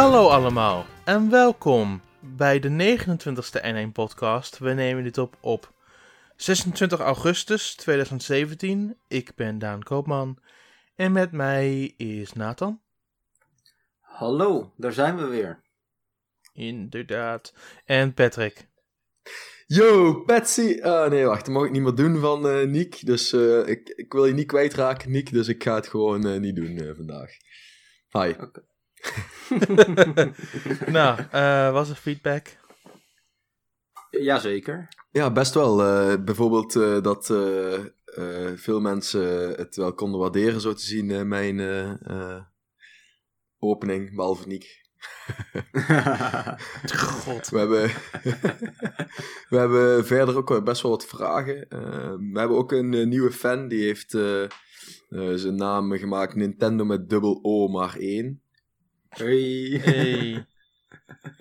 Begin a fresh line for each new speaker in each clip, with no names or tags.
Hallo allemaal en welkom bij de 29e N1 podcast. We nemen dit op op 26 augustus 2017. Ik ben Daan Koopman en met mij is Nathan.
Hallo, daar zijn we weer.
Inderdaad. En Patrick.
Yo, Patsy! Ah nee, wacht, dat mag ik niet meer doen van eh Niek. Dus eh, ik, ik wil je niet kwijtraken, Niek. Dus ik ga het gewoon eh, niet doen vandaag. Hi.
nou, eh was er feedback?
Jazeker.
Ja, best wel. eh, bijvoorbeeld eh, dat veel mensen het wel konden waarderen, zo te zien, eh, mijn opening, behalve Niek.
God.
We hebben, we hebben verder ook best wel wat vragen. Eh, we hebben ook een nieuwe fan, die heeft eh, eh, zijn naam gemaakt Nintendo met dubbel O maar één.
Hey.
Hey.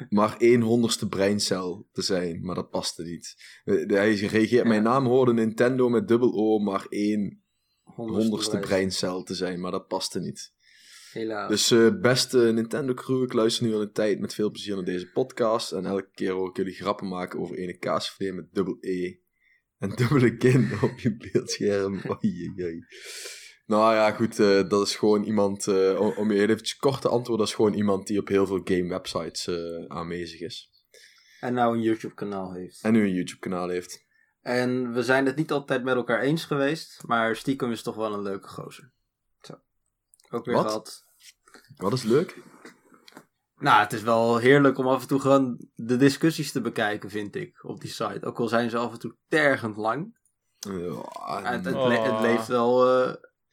Maar één honderdste breincel te zijn, maar dat paste niet. Eh, Hij reageert, mijn naam hoorde Nintendo met dubbel O maar één honderdste breincel te zijn, maar dat paste niet.
Helaas.
Dus eh, beste Nintendo crew, ik luister nu al een tijd met veel plezier naar deze podcast. En elke keer hoor ik jullie grappen maken over ene kaasvleer met dubbel E. En dubbele kin op je beeldscherm. Oei. Nou ja, goed, eh, dat is gewoon iemand, eh, om, je eventjes kort te antwoorden, dat is gewoon iemand die op heel veel game websites eh, aanwezig is.
En nou een YouTube kanaal heeft.
En nu een YouTube kanaal heeft.
En we zijn het niet altijd met elkaar eens geweest, maar stiekem is toch wel een leuke gozer. Zo. Ook weer
Wat?
gehad.
Wat is leuk?
Nou, het is wel heerlijk om af en toe gewoon de discussies te bekijken, vind ik, op die site. Ook al zijn ze af en toe tergend lang.
Ja,
Het, het,
Oh.
le- het leeft wel...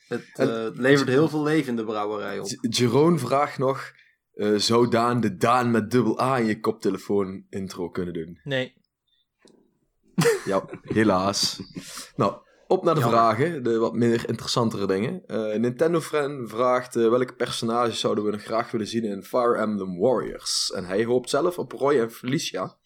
eh, het
En-
eh, levert heel veel leven in de brouwerij op.
Jeroen vraagt nog, eh, zou Daan de Daan met dubbel A in je koptelefoon intro kunnen doen?
Nee.
Ja, helaas. Nou, op naar de
Jammer.
vragen, de wat minder interessantere dingen. Eh, Nintendo Friend vraagt welke personages zouden we nog graag willen zien in Fire Emblem Warriors. En hij hoopt zelf op Roy en Felicia.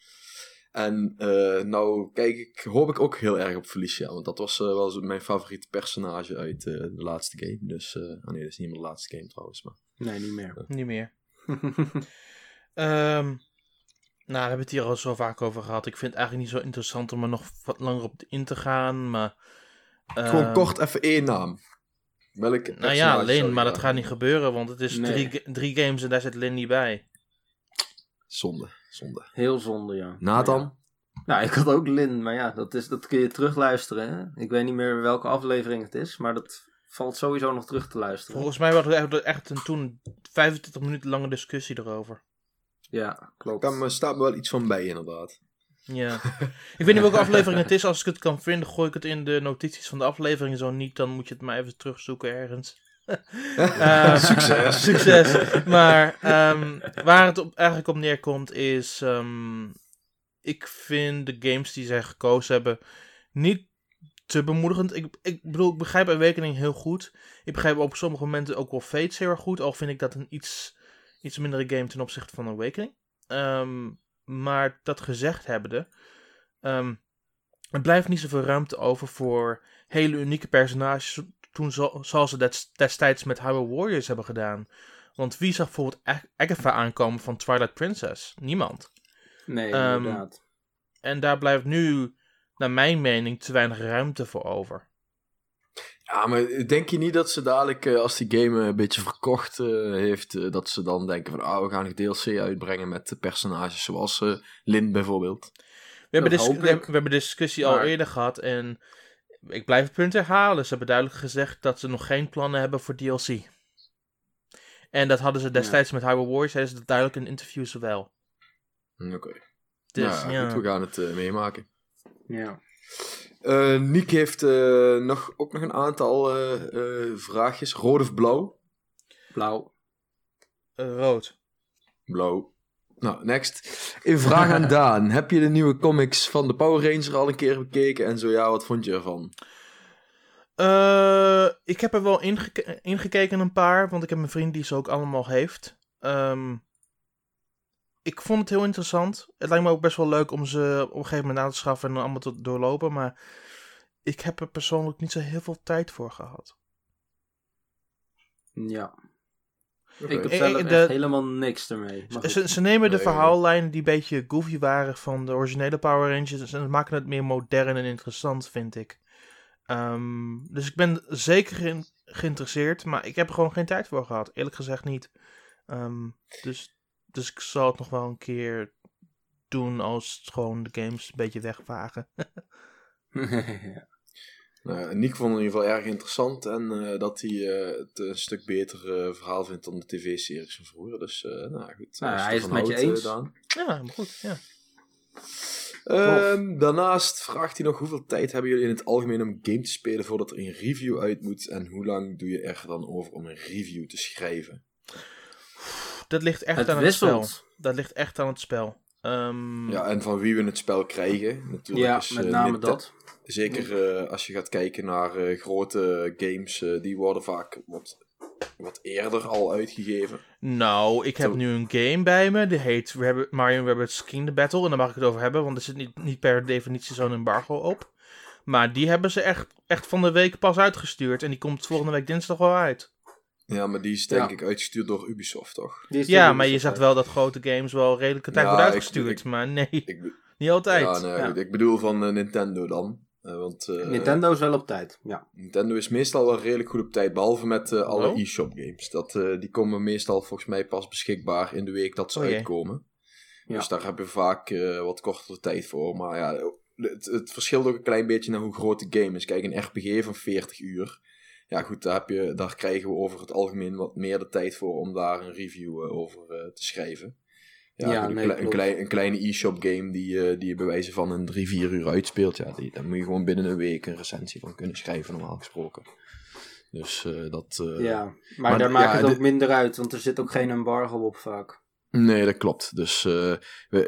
En eh, nou, kijk, ik hoop ik ook heel erg op Felicia, want dat was eh, wel mijn favoriete personage uit eh, de laatste game. Dus, eh oh nee, dat is niet meer de laatste game trouwens, maar...
Nee, niet meer.
Niet meer. Ehm, nou, we hebben het hier al zo vaak over gehad. Ik vind het eigenlijk niet zo interessant om er nog wat langer op in te gaan. Maar,
Gewoon
ehm,
kort even één naam. Welke
Nou ja,
je
maar dat gaat niet gebeuren, want het is
Nee.
drie, drie games en daar zit Lin niet bij.
Zonde, zonde.
Heel zonde, ja.
Nathan?
Nou, ik had ook Lin, maar ja, dat, is, dat kun je terugluisteren. Hè? Ik weet niet meer welke aflevering het is, maar dat valt sowieso nog terug te luisteren.
Volgens mij hadden we echt- een toen 25 minuten lange discussie erover.
Ja, klopt.
Daar staat me wel iets van bij, inderdaad.
Ja. ik weet niet welke aflevering het is. Als ik het kan vinden, gooi ik het in de notities van de aflevering. Zo niet, dan moet je het maar even terugzoeken ergens. Eh,
Succes.
Succes. Maar ehm, waar het op, eigenlijk op neerkomt is... ehm, ik vind de games die zij gekozen hebben niet te bemoedigend. Ik, ik bedoel, ik begrijp Awakening heel goed. Ik begrijp op sommige momenten ook wel Fates heel erg goed. Al vind ik dat een iets, iets mindere game ten opzichte van Awakening. Ehm, maar dat gezegd hebbende... ehm er blijft niet zoveel ruimte over voor hele unieke personages... Toen zo, zoals ze dat destijds met Hyrule Warriors hebben gedaan. Want wie zag bijvoorbeeld Ag- Agatha aankomen van Twilight Princess? Niemand.
Nee,
Ehm,
inderdaad.
En daar blijft nu, naar mijn mening, te weinig ruimte voor over.
Ja, maar denk je niet dat ze dadelijk, eh, als die game een beetje verkocht eh, heeft, eh, dat ze dan denken van, ah, we gaan nog DLC uitbrengen met de personages zoals eh Lin bijvoorbeeld.
We hebben, we, we hebben discussie al eerder gehad en ik blijf het punt herhalen. Ze hebben duidelijk gezegd dat ze nog geen plannen hebben voor DLC. En dat hadden ze destijds met Hyrule Warriors, zeiden ze dat duidelijk in interviews wel.
Oké.
Dus
ja,
ja,
goed, we gaan het eh, meemaken.
Ja.
Eh Niek heeft eh, nog, ook nog een aantal eh, eh, vraagjes. Rood of blauw?
Blauw.
Eh, rood.
Blauw. Nou, next. Een vraag aan Daan. Heb je de nieuwe comics van de Power Ranger al een keer bekeken? En zo ja, wat vond je ervan?
Eh, ik heb er wel ingeke- ingekeken een paar, want ik heb een vriend die ze ook allemaal heeft. Ehm, ik vond het heel interessant. Het lijkt me ook best wel leuk om ze op een gegeven moment aan te schaffen en dan allemaal te doorlopen, maar ik heb er persoonlijk niet zo heel veel tijd voor gehad.
Ja. Ik heb zelf echt helemaal niks ermee.
Ze, ze nemen de verhaallijnen die een beetje goofy waren van de originele Power Rangers en maken het meer modern en interessant, vind ik. Ehm, dus ik ben zeker geïn- geïnteresseerd, maar ik heb er gewoon geen tijd voor gehad. Eerlijk gezegd niet. Ehm, dus, dus ik zal het nog wel een keer doen als gewoon de games een beetje wegvagen.
Ja.
Nou, Nick vond het in ieder geval erg interessant en eh, dat hij eh, het een stuk beter eh, verhaal vindt dan de tv-series van vroeger. Dus, eh, nou goed.
Nou, hij is het met je eens.
Daan.
Ja, maar goed. Ja.
Ehm, daarnaast vraagt hij nog hoeveel tijd hebben jullie in het algemeen om game te spelen voordat er een review uit moet en hoe lang doe je er dan over om een review te schrijven?
Dat ligt echt
Het
aan het spel.
wisselt.
Dat ligt echt aan het spel. Ehm,
Ja, en van wie we het spel krijgen. Natuurlijk
Ja,
is,
met name dat.
Zeker eh, als je gaat kijken naar eh, grote games, eh, die worden vaak wat, wat eerder al uitgegeven.
Nou, ik heb nu een game bij me. Die heet Rabbit, Mario Rabbids Kingdom Battle. En daar mag ik het over hebben, want er zit niet, niet per definitie zo'n embargo op. Maar die hebben ze echt, echt van de week pas uitgestuurd. En die komt volgende week dinsdag wel uit.
Ja, maar die is denk
Ja.
ik uitgestuurd door Ubisoft, toch?
Ja, maar je zegt wel dat grote games wel redelijke tijd
Ja,
worden uitgestuurd.
ik-
maar nee,
Ik,
niet altijd.
ja,
Ja.
goed, ik bedoel van eh, Nintendo dan. Eh, want eh,
Nintendo is wel op tijd. Ja.
Nintendo is meestal wel redelijk goed op tijd, behalve met eh, alle
Oh.
e-shop games. Dat, eh, die komen meestal volgens mij pas beschikbaar in de week dat ze
Oh
uitkomen.
Ja.
Dus daar heb je vaak eh, wat kortere tijd voor. Maar ja, het, het verschilt ook een klein beetje naar hoe groot de game is. Kijk, een RPG van 40 uur. Ja goed, daar, heb je, daar krijgen we over het algemeen wat meer de tijd voor om daar een review over eh, te schrijven. Ja, een,
nee,
een, klein, een kleine e-shop game die, eh, die je bij wijze van een 3, 4 uur uitspeelt. Ja, die, daar moet je gewoon binnen een week een recensie van kunnen schrijven, normaal gesproken. Dus eh, dat... eh,
ja. Maar,
maar
daar maakt
ja,
het ook
dit-
minder uit, want er zit ook geen embargo op vaak.
Nee, dat klopt. Dus we-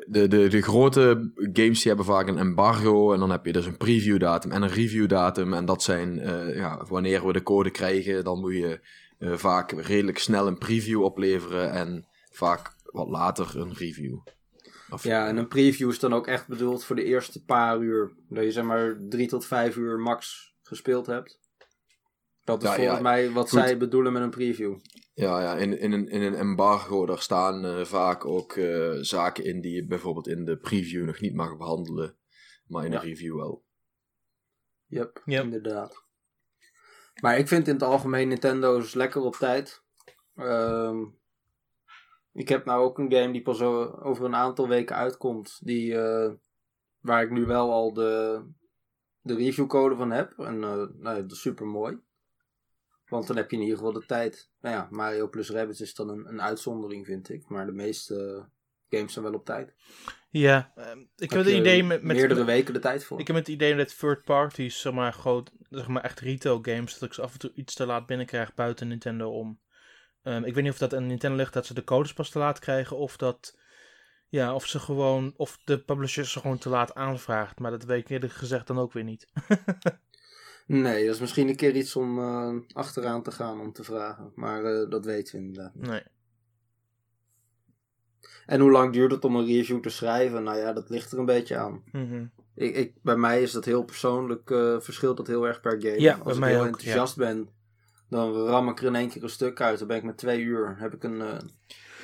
de, de, de grote games die hebben vaak een embargo. En dan heb je dus een preview datum en een review datum. En dat zijn, ja, wanneer we de code krijgen, dan moet je vaak redelijk snel een preview opleveren. En vaak wat later een review. Of,
Ja, en een preview is dan ook echt bedoeld voor de eerste paar uur. Dat je zeg maar drie tot vijf uur max gespeeld hebt. Dat is
Ja,
volgens
ja,
mij wat
goed.
zij bedoelen met een preview.
Ja, ja in, in, een, in een embargo daar staan eh, vaak ook eh, zaken in die je bijvoorbeeld in de preview nog niet mag behandelen. Maar in de
Ja.
review wel.
Yep,
Ja.
inderdaad. Maar ik vind in het algemeen Nintendo's lekker op tijd. Ehm, ik heb nou ook een game die pas over een aantal weken uitkomt. Die, eh, waar ik nu wel al de, de reviewcode van heb. En eh, nou, ja, dat is super mooi. Want dan heb je in ieder geval de tijd. Nou ja, Mario plus Rabbids is dan een, een uitzondering, vind ik. Maar de meeste games zijn wel op tijd.
Ja, ehm, ik heb het idee met, met
meerdere weken de tijd voor.
Ik heb het idee met third parties, zeg maar, groot, zeg maar echt retail games, dat ik ze af en toe iets te laat binnenkrijg buiten Nintendo om. Ehm, ik weet niet of dat aan Nintendo ligt dat ze de codes pas te laat krijgen, of dat, ja, of ze gewoon, of de publisher ze gewoon te laat aanvraagt. Maar dat weet ik eerlijk gezegd dan ook weer niet.
Nee, dat is misschien een keer iets om eh, achteraan te gaan om te vragen. Maar eh, dat weten we inderdaad. niet.
Nee.
En hoe lang duurt het om een review te schrijven? Nou ja, dat ligt er een beetje aan.
Mhm.
Ik, ik, bij mij is dat heel persoonlijk, eh, verschilt dat heel erg per game.
Ja,
Als
bij
ik
mij
heel
ook,
enthousiast ben, dan ram ik er in één keer een stuk uit. Dan ben ik met twee uur, heb ik een eh,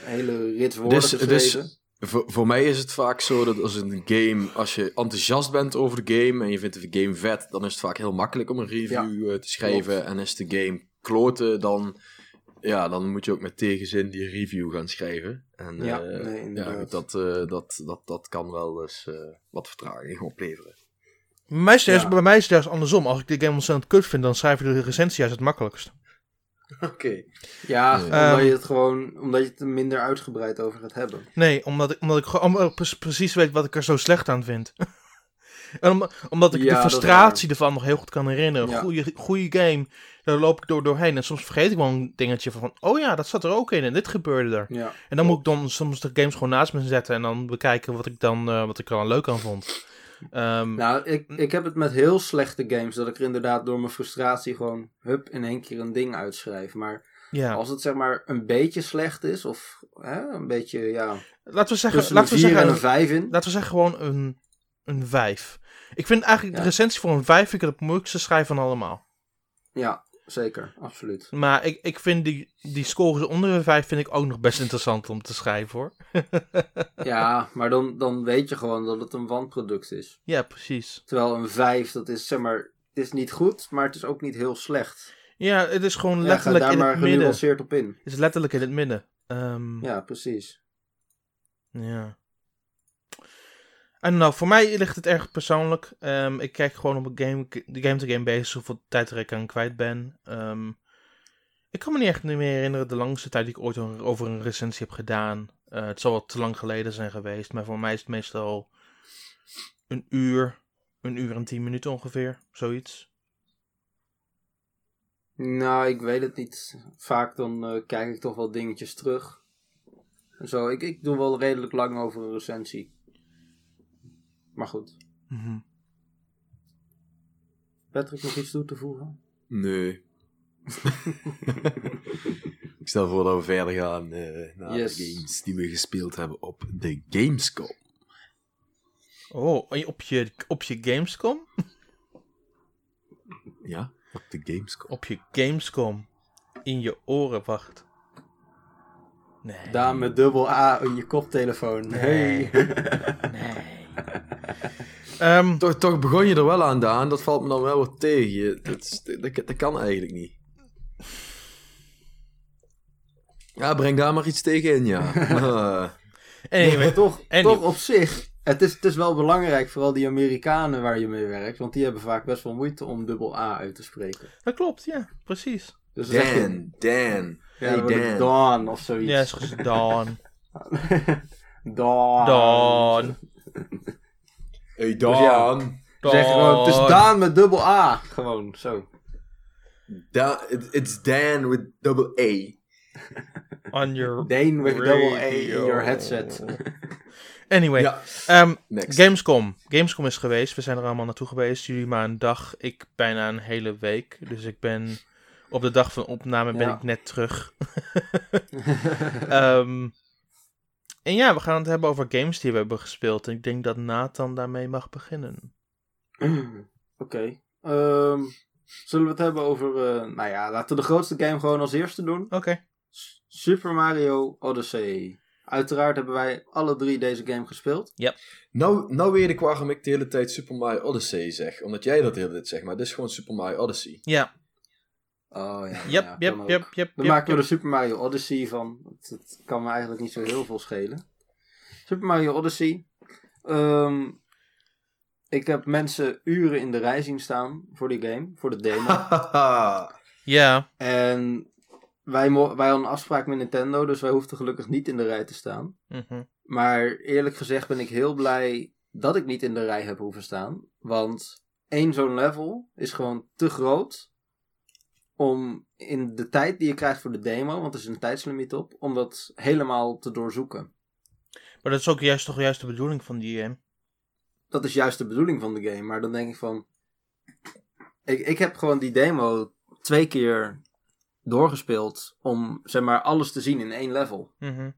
hele rits woorden
Dus-
geschreven.
dus- Voor, voor mij is het vaak zo dat als een game, als je enthousiast bent over de game en je vindt de game vet, dan is het vaak heel makkelijk om een review eh, te schrijven.
klopt.
En is de game kloten, dan, ja, dan moet je ook met tegenzin die review gaan schrijven. En
Ja,
eh,
nee,
ja, dat, dat, dat, dat kan wel eens eh, wat vertraging opleveren.
Bij, mij is het juist-
Ja.
bij mij is het juist andersom. Als ik de game ontzettend kut vind, dan schrijf ik de recensie juist het makkelijkst.
Oké.
Ja,
Nee.
omdat
Ehm,
je het gewoon, omdat je het er minder uitgebreid over gaat hebben.
Nee, omdat ik, omdat ik gewoon precies weet wat ik er zo slecht aan vind. en om- omdat ik
Ja,
de frustratie ervan nog heel goed kan herinneren.
Ja.
Goeie, goede game, daar loop ik door doorheen. En soms vergeet ik wel een dingetje van, oh ja, dat zat er ook in en dit gebeurde er.
Ja.
En dan moet ik dan soms de games gewoon naast me zetten en dan bekijken wat ik dan eh, wat ik er dan leuk aan vond. Ehm,
Nou, ik, ik heb het met heel slechte games, dat ik er inderdaad door mijn frustratie gewoon, hup, in één keer een ding uitschrijf. Maar
ja.
Als het zeg maar een beetje slecht is, of hè, een beetje, ja,
Laten we zeggen, laten we
4
zeggen,
en een
een,
5 in.
laten we zeggen gewoon een, een 5. Ik vind eigenlijk
Ja.
de recensie voor een 5 vind ik het moeilijkste schrijven van allemaal.
Ja, zeker, absoluut.
Maar ik, ik vind die, die scores onder een 5 vind ik ook nog best interessant om te schrijven hoor.
Ja, maar dan, dan weet je gewoon dat het een wanproduct is.
ja, precies.
Terwijl een 5, dat is zeg maar, het is niet goed, maar het is ook niet heel slecht.
Ja, het is gewoon letterlijk in het midden.
op in.
Het is letterlijk in het midden. Ehm,
Ja, precies.
Ja. En nou, voor mij ligt het erg persoonlijk. Ehm, ik kijk gewoon op een game, de game to game basis hoeveel tijd er ik aan kwijt ben. Ehm, ik kan me niet echt meer herinneren de langste tijd die ik ooit over een recensie heb gedaan. Eh, het zal wat te lang geleden zijn geweest, maar voor mij is het meestal een uur, een uur en tien minuten ongeveer, zoiets.
Nou, ik weet het niet. Vaak dan eh, kijk ik toch wel dingetjes terug. Zo, ik, ik doe wel redelijk lang over een recensie. Maar goed.
Mhm.
Patrick, nog iets toe te voegen?
Nee. ik stel voor dat we verder gaan eh, naar
Yes.
de games die we gespeeld hebben op de Gamescom.
Oh, op je, op je Gamescom?
Ja, op de Gamescom.
Op je Gamescom. In je oren, wacht. Nee.
Daan met dubbel A in je koptelefoon.
Nee.
Hey.
Nee. Ehm,
Toch, toch begon je er wel aan, Daan. Dat valt me dan wel wat tegen. Dat, is- dat, dat kan eigenlijk niet. Ja, breng daar maar iets tegen in, ja. Ah.
anyway,
toch,
Anyway.
toch op zich. Het is, het is wel belangrijk, vooral die Amerikanen waar je mee werkt. Want die hebben vaak best wel moeite om dubbel A uit te spreken.
dat klopt, ja, precies.
Dus dan
Dan, Dan.
Ja,
Hey,
dan
Dan.
Dawn of zoiets.
Ja, Dawn.
Dawn.
Dawn.
Hey,
Dus ja.
Dan.
Zeg gewoon, het is Daan met dubbel A. Gewoon, zo.
Da- it- it's Dan with double A.
On your
Dane with double A in your headset.
Anyway,
Ja,
ehm. Gamescom. Gamescom is geweest. We zijn er allemaal naartoe geweest. Jullie maar een dag. Ik bijna een hele week. Dus ik ben op de dag van opname ben
Ja.
ik net terug. Ehm, en ja, we gaan het hebben over games die we hebben gespeeld. En ik denk dat Nathan daarmee mag beginnen.
Oké. Ehm, zullen we het hebben over... eh, nou ja, laten we de grootste game gewoon als eerste doen.
Oké.
Super Mario Odyssey. Uiteraard hebben wij alle drie deze game gespeeld.
Nou, nou weet ik waarom ik de hele tijd Super Mario Odyssey zeg. Omdat jij dat de hele tijd zegt, maar dit is gewoon Super Mario Odyssey.
Ja.
Oh ja.
Yep,
ja,
yep, yep, yep,
Dan
yep,
maken we er Super Mario Odyssey van. Het, het kan me eigenlijk niet zo heel veel schelen. Super Mario Odyssey. Ehm, ik heb mensen uren in de rij zien staan voor die game, voor de demo.
Ja.
en wij, wij hadden een afspraak met Nintendo, dus wij hoefden gelukkig niet in de rij te staan.
Mhm.
Maar eerlijk gezegd ben ik heel blij dat ik niet in de rij heb hoeven staan. Want één zo'n level is gewoon te groot om in de tijd die je krijgt voor de demo, want er is een tijdslimiet op, om dat helemaal te doorzoeken.
Maar dat is ook juist toch juist de bedoeling van die game.
Dat is juist de bedoeling van de game, maar dan denk ik van... Ik, ik heb gewoon die demo twee keer doorgespeeld om, zeg maar, alles te zien in één level.
Mhm.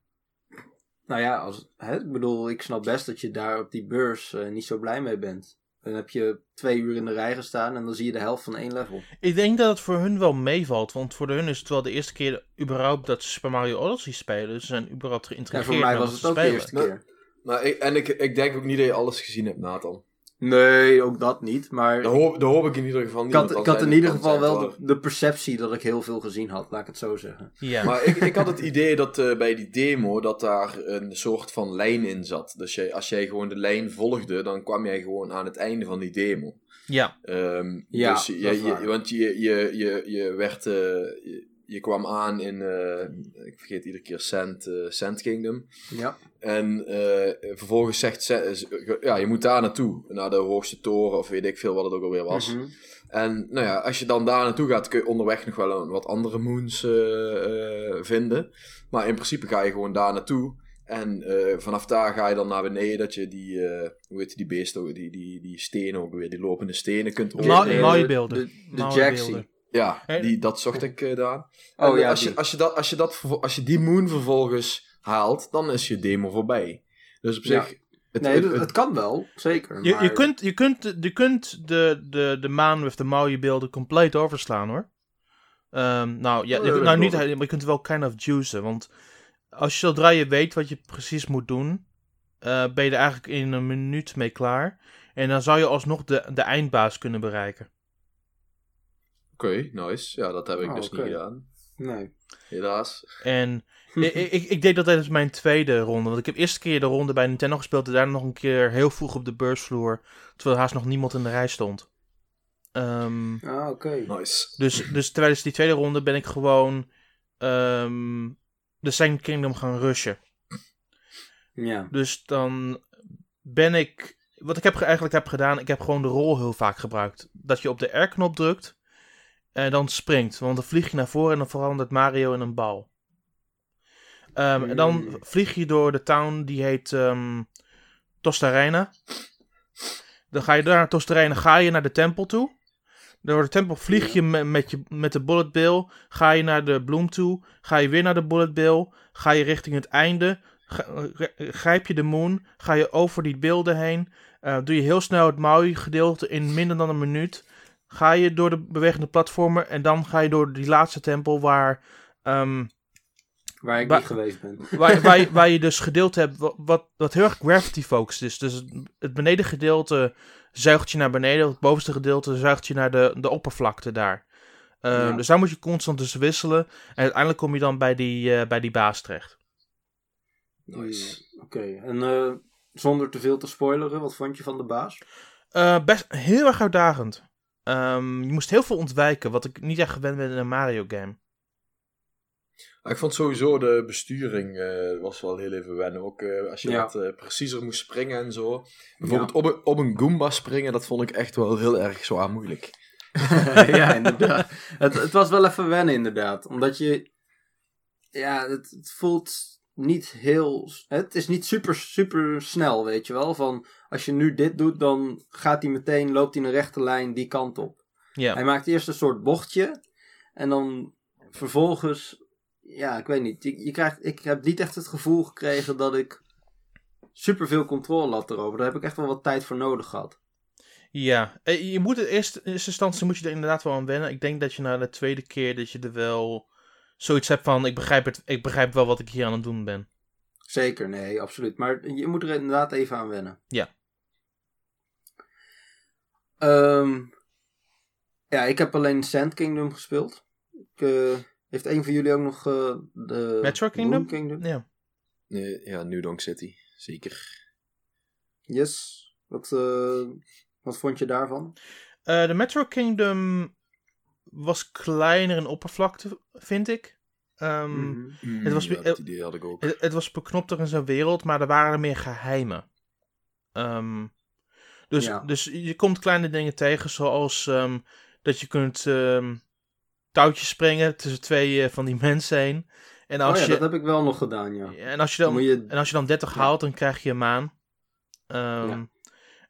Nou ja, als, hè, ik bedoel, ik snap best dat je daar op die beurs eh, niet zo blij mee bent. Dan heb je twee uur in de rij gestaan en dan zie je de helft van één level.
Ik denk dat het voor hun wel meevalt, want voor hun is het wel de eerste keer überhaupt dat ze Super Mario Odyssey spelen. Dus ze zijn überhaupt
En
geïnteresseerd
voor mij was het ook de eerste keer.
Maar ik, en ik, ik denk ook niet dat je alles gezien hebt, Nathan.
Nee, ook dat niet. Maar
Dat hoop, dat hoop ik in ieder geval niet.
ik had, ik had in ieder geval wel de, de perceptie dat ik heel veel gezien had, laat ik het zo zeggen.
Ja.
Maar ik, ik had het idee dat eh, bij die demo dat daar een soort van lijn in zat. Dus jij, als jij gewoon de lijn volgde, dan kwam jij gewoon aan het einde van die demo.
ja.
Ehm,
Ja,
dus je, je- want je, je, je, je werd. eh, je, je kwam aan in. eh, ik vergeet iedere keer Sand, Sand Kingdom.
Ja.
En eh, vervolgens zegt ze, ja, je moet daar naartoe, naar de hoogste toren of weet ik veel wat het ook alweer was.
Mhm.
En nou ja, als je dan daar naartoe gaat, kun je onderweg nog wel een, wat andere moons eh, eh, vinden. Maar in principe ga je gewoon daar naartoe. En eh, vanaf daar ga je dan naar beneden, dat je die, hoe heet die beesten, ook, die, die, die stenen ook weer, die lopende stenen kunt.
Eh,
mooie beelden.
De, de.
Ja, die, dat zocht ik eh, daar.
Oh
En,
ja,
als, je, als, je dat, als, je dat, vervol- als je die moon vervolgens haalt, dan is je demo voorbij. Dus op
Ja.
zich... Het,
Nee,
het-
het,
het-
het kan wel, zeker.
Je,
maar-
je kunt, je kunt, je kunt de, de, de maan met de mooie beelden compleet overslaan hoor. Ehm, nou, ja,
Oh,
je-
ja,
nou niet, maar je kunt wel kind of juicen. Want als je zodra je weet wat je precies moet doen, eh, ben je er eigenlijk in een minuut mee klaar. En dan zou je alsnog de, de eindbaas kunnen bereiken.
Oké, nice. Ja, dat heb ik
Oh,
dus niet gedaan.
Nee.
Helaas.
En ik, ik, ik deed dat tijdens mijn tweede ronde. Want ik heb eerst keer de ronde bij Nintendo gespeeld. En daarna nog een keer heel vroeg op de beursvloer. Terwijl haast nog niemand in de rij stond. Ehm,
Ah, oké.
Nice.
dus, dus tijdens die tweede ronde ben ik gewoon ehm, de Second Kingdom gaan rushen.
Ja.
Dus dan ben ik. Wat ik heb, ge- eigenlijk heb gedaan, ik heb gewoon de rol heel vaak gebruikt. Dat je op de R-knop drukt en dan springt. Want dan vlieg je naar voren en dan verandert Mario in een bal. Ehm, En dan
Mm.
vlieg je door de town die heet ehm Tostarena. Dan ga je daar naar Tostarena, ga je naar de tempel toe. Door de tempel vlieg je met, met, je met de bullet bill. Ga je naar de bloem toe. Ga je weer naar de bullet bill. Ga je richting het einde. Grijp je de moon. Ga je over die beelden heen. eh, doe je heel snel het Maui gedeelte in minder dan een minuut. Ga je door de bewegende platformen. En dan ga je door die laatste tempel waar... ehm,
Waar ik niet geweest ben.
waar, waar, je, waar je dus gedeelte hebt wat, wat, heel erg gravity focused is. Dus het, benedengedeelte zuigt je naar beneden, het bovenste gedeelte zuigt je naar de, de oppervlakte daar. Ehm,
Ja.
Dus daar moet je constant tussen wisselen. En uiteindelijk kom je dan bij die, eh, bij die baas terecht.
Nice.
Oké. En eh, zonder te veel te spoileren, wat vond je van de baas?
Eh, best heel erg uitdagend. Ehm, je moest heel veel ontwijken, wat ik niet echt gewend ben in een Mario game.
Ik vond sowieso de besturing eh, was wel heel even wennen. Ook eh, als je
Ja.
wat eh, preciezer moest springen en zo. Bijvoorbeeld op, een, op een Goomba springen, dat vond ik echt wel heel erg zwaar moeilijk.
ja, inderdaad. Het, het was wel even wennen, inderdaad. Omdat je... Ja, het, het voelt niet heel... Het is niet super, super snel, weet je wel. Van, als je nu dit doet, dan gaat hij meteen, loopt hij een rechte lijn die kant op.
Ja,
Hij maakt eerst een soort bochtje. En dan vervolgens... Ja, ik weet niet. Je, je krijgt, ik heb niet echt het gevoel gekregen dat ik super veel controle had erover. Daar heb ik echt wel wat tijd voor nodig gehad.
ja. Eh, je moet het eerst, in eerste instantie moet je er inderdaad wel aan wennen. Ik denk dat je na de tweede keer dat je er wel zoiets hebt van, ik begrijp, het, ik begrijp wel wat ik hier aan het doen ben.
Zeker, nee, absoluut. Maar je moet er inderdaad even aan wennen.
Ja.
Ehm, ja, ik heb alleen Sand Kingdom gespeeld. Ik, eh, heeft een van jullie ook nog eh, de...
Metro Kingdom? Ja.
Nee, ja, New Donk City. Zeker.
Yes. Wat, eh, wat vond je daarvan?
Eh, de Metro Kingdom was kleiner in oppervlakte, vind ik. Ehm,
Mhm.
Het was-
ja, dat idee had ik ook.
het, het was beknopter in zijn wereld, maar er waren er meer geheimen. Ehm, dus,
Ja.
dus je komt kleine dingen tegen, zoals ehm, dat je kunt ehm, touwtjes springen tussen twee eh, van die mensen heen. En als,
oh ja,
je,
dat heb ik wel nog gedaan, ja.
en als je
Dan
dan,
moet je...
en als je dan 30
Ja.
haalt, dan krijg je een maan.
Ja.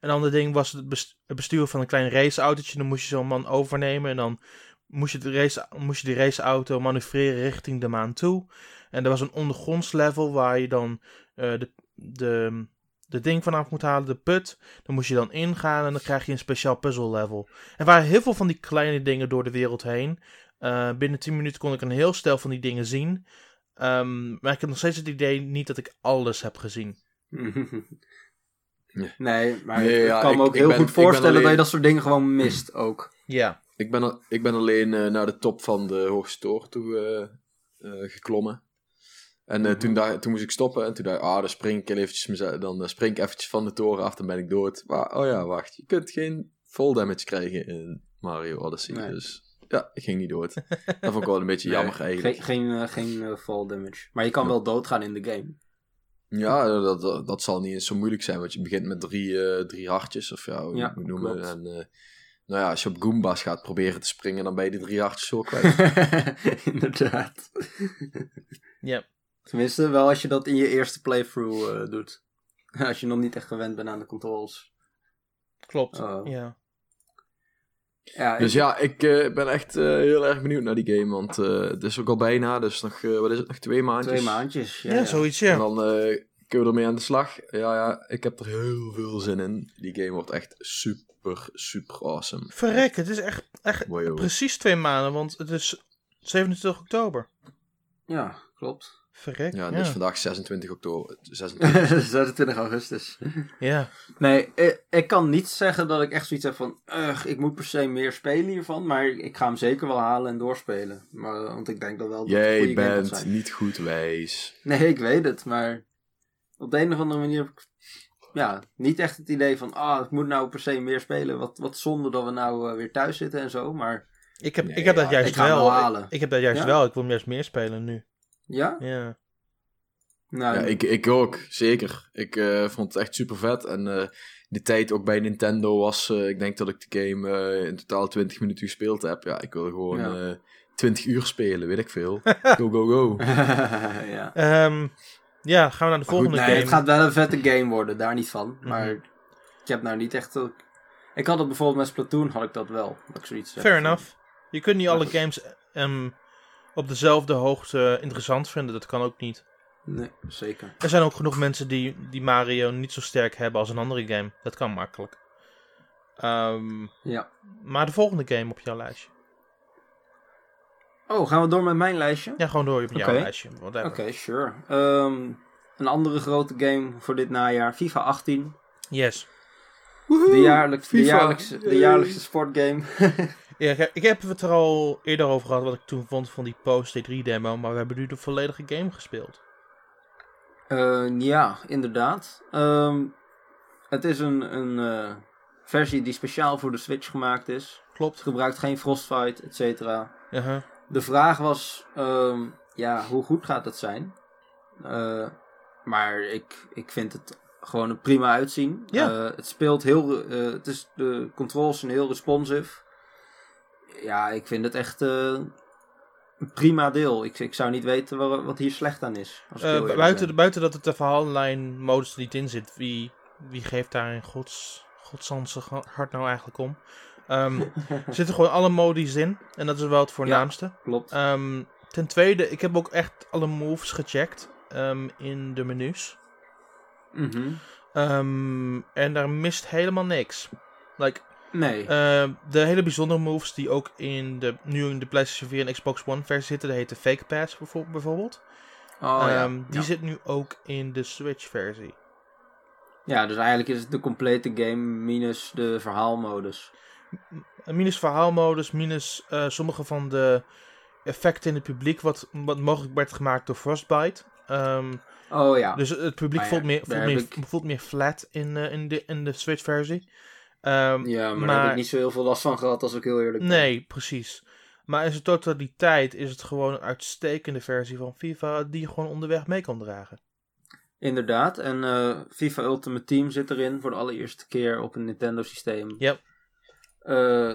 Een ander ding was het besturen van een klein raceautootje. Dan moest je zo'n man overnemen en dan moest je, de race, moest je die raceauto manoeuvreren richting de maan toe. En er was een ondergronds level waar je dan eh, de, de, de ding vanaf moet halen, de put. Dan moest je dan ingaan en dan krijg je een speciaal puzzle level. Er waren heel veel van die kleine dingen door de wereld heen. Eh, binnen 10 minuten kon ik een heel stel van die dingen zien. Ehm, maar ik heb nog steeds het idee niet dat ik alles heb gezien.
Nee, maar
Nee,
ik
ja,
kan me ook
ik
heel
ben-
goed voorstellen dat je dat soort dingen gewoon mist ook.
Ja.
Ik ben, al- ik ben alleen eh, naar de top van de hoogste toren toe eh, eh, geklommen. En eh,
Mhm.
toen, dacht- toen moest ik stoppen en toen dacht ik, ah, dan spring ik eventjes, dan spring ik eventjes van de toren af, dan ben ik dood. Maar, oh ja, wacht, je kunt geen full damage krijgen in Mario Odyssey.
Nee.
Dus ja, ik ging niet dood. Dat vond ik wel een beetje jammer
Nee,
eigenlijk.
Geen, geen, eh, geen eh, fall damage. Maar je kan wel doodgaan in de game.
Ja, dat, dat, dat zal niet eens zo moeilijk zijn, want je begint met drie, eh, drie hartjes, of ja, hoe je
Ja,
het moet noemen.
klopt.
En eh, nou ja, als je op Goombas gaat proberen te springen, dan ben je die drie hartjes zo kwijt.
Inderdaad.
Ja.
Tenminste, wel als je dat in je eerste playthrough eh, doet. Als je nog niet echt gewend bent aan de controls.
Klopt.
Oh.
Ja.
Ja,
Dus
ik-
ja, ik eh, ben echt eh, heel erg benieuwd naar die game. Want eh, het is ook al bijna, dus nog, eh, wat is het, nog twee maandjes.
twee maandjes. Ja,
Ja,
ja.
zoiets,
En
ja.
dan eh, kunnen we ermee aan de slag. Ja, ja, ik heb er heel veel zin in. Die game wordt echt super, super awesome.
Verrek, het is echt, echt
Wow.
precies twee maanden, want het is 27 oktober.
Ja, klopt.
Verrek.
Ja,
Ja,
dus vandaag 26 oktober. 26.
26 augustus.
ja.
Nee, ik, ik kan niet zeggen dat ik echt zoiets heb van... "Ugh, ik moet per se meer spelen hiervan. Maar ik ga hem zeker wel halen en doorspelen. Maar, want ik denk dat wel dat
Jij bent
zijn.
niet goed wijs.
Nee, ik weet het. Maar op de een of andere manier heb ik... Ja, niet echt het idee van... Ah, ik moet nou per se meer spelen. Wat, wat zonde dat we nou eh, weer thuis zitten en zo. Maar
Ik heb,
Nee,
ik heb dat juist
ik
wel. Ik, ik heb dat juist
Ja?
wel. Ik wil juist meer spelen nu.
Ja?
Ja.
Nou,
Ja, ik, ik ook, zeker. Ik eh, vond het echt super vet. En eh de tijd ook bij Nintendo was, eh, ik denk dat ik de game eh, in totaal 20 minuten gespeeld heb. Ja, ik wil gewoon
Ja.
eh 20 uur spelen, weet ik veel. Go, go, go.
ja.
Ehm, ja, gaan we naar de
goed,
volgende
Nee,
game.
het gaat wel een vette game worden, daar niet van.
Mhm.
Maar ik heb nou niet echt... Ik had het bijvoorbeeld met Splatoon, had ik dat wel. Dat ik zoiets heb
Fair enough. Je kunt niet alle games ehm, op dezelfde hoogte interessant vinden. Dat kan ook niet.
Nee, zeker.
Er zijn ook genoeg mensen die, die Mario niet zo sterk hebben als een andere game. Dat kan makkelijk. Ehm,
Ja.
maar de volgende game op jouw lijstje.
Oh, gaan we door met mijn lijstje?
Ja, gewoon door op jouw
Oké.
lijstje. Whatever.
Oké, sure. Ehm, een andere grote game voor dit najaar, FIFA 18.
Yes.
De, jaarlijks, de, jaarlijkse, de jaarlijkse sportgame.
Ja, ik- heb het er al eerder over gehad wat ik toen vond van die Post 3 demo. Maar we hebben nu de volledige game gespeeld.
Eh, ja, inderdaad. Ehm, het is een, een eh, versie die speciaal voor de Switch gemaakt is. Het
Klopt.
gebruikt geen Frostbite, et cetera.
Uh-huh.
De vraag was, ehm, ja, hoe goed gaat het zijn? Eh, maar ik, ik vind het gewoon een prima uitzien.
Ja.
Het speelt heel, het is, de controls zijn heel responsive. Ja, ik vind het echt eh, een prima deel. Ik, ik zou niet weten wa- wat hier slecht aan is. Als
Eh, buiten,
ben.
buiten dat het de verhaallijn modus niet in zit, wie, wie geeft daar in gods, godsandse hart nou eigenlijk om? Ehm, er zitten gewoon alle modus in en dat is wel het voornaamste.
Klopt.
Ehm, ten tweede, ik heb ook echt alle moves gecheckt ehm, in de menus.
Mhm.
Ehm, en daar mist helemaal niks. Like,
Nee.
eh, de hele bijzondere moves die ook in de, nu in de PlayStation 4 en Xbox One versie zitten, dat heet de Fake Pass bijvo- bijvoorbeeld.
oh, ja.
Ehm, die
ja.
zit nu ook in de Switch versie.
ja, dus eigenlijk is het de complete game minus de verhaalmodus.
Minus verhaalmodus, minus eh, sommige van de effecten in het publiek, wat, wat mogelijk werd gemaakt door Frostbite. Ehm,
Oh ja.
Dus het publiek
ja,
voelt, meer, voelt, meer,
ik-
voelt meer flat in, eh, in, de, in de Switch versie. Ehm,
ja, maar, daar heb ik niet zo heel veel last van gehad als ik heel eerlijk ben.
nee, precies. Maar in zijn totaliteit is het gewoon een uitstekende versie van FIFA die je gewoon onderweg mee kan dragen.
Inderdaad. En eh, FIFA Ultimate Team zit erin voor de allereerste keer op een Nintendo systeem.
Yep.
Eh,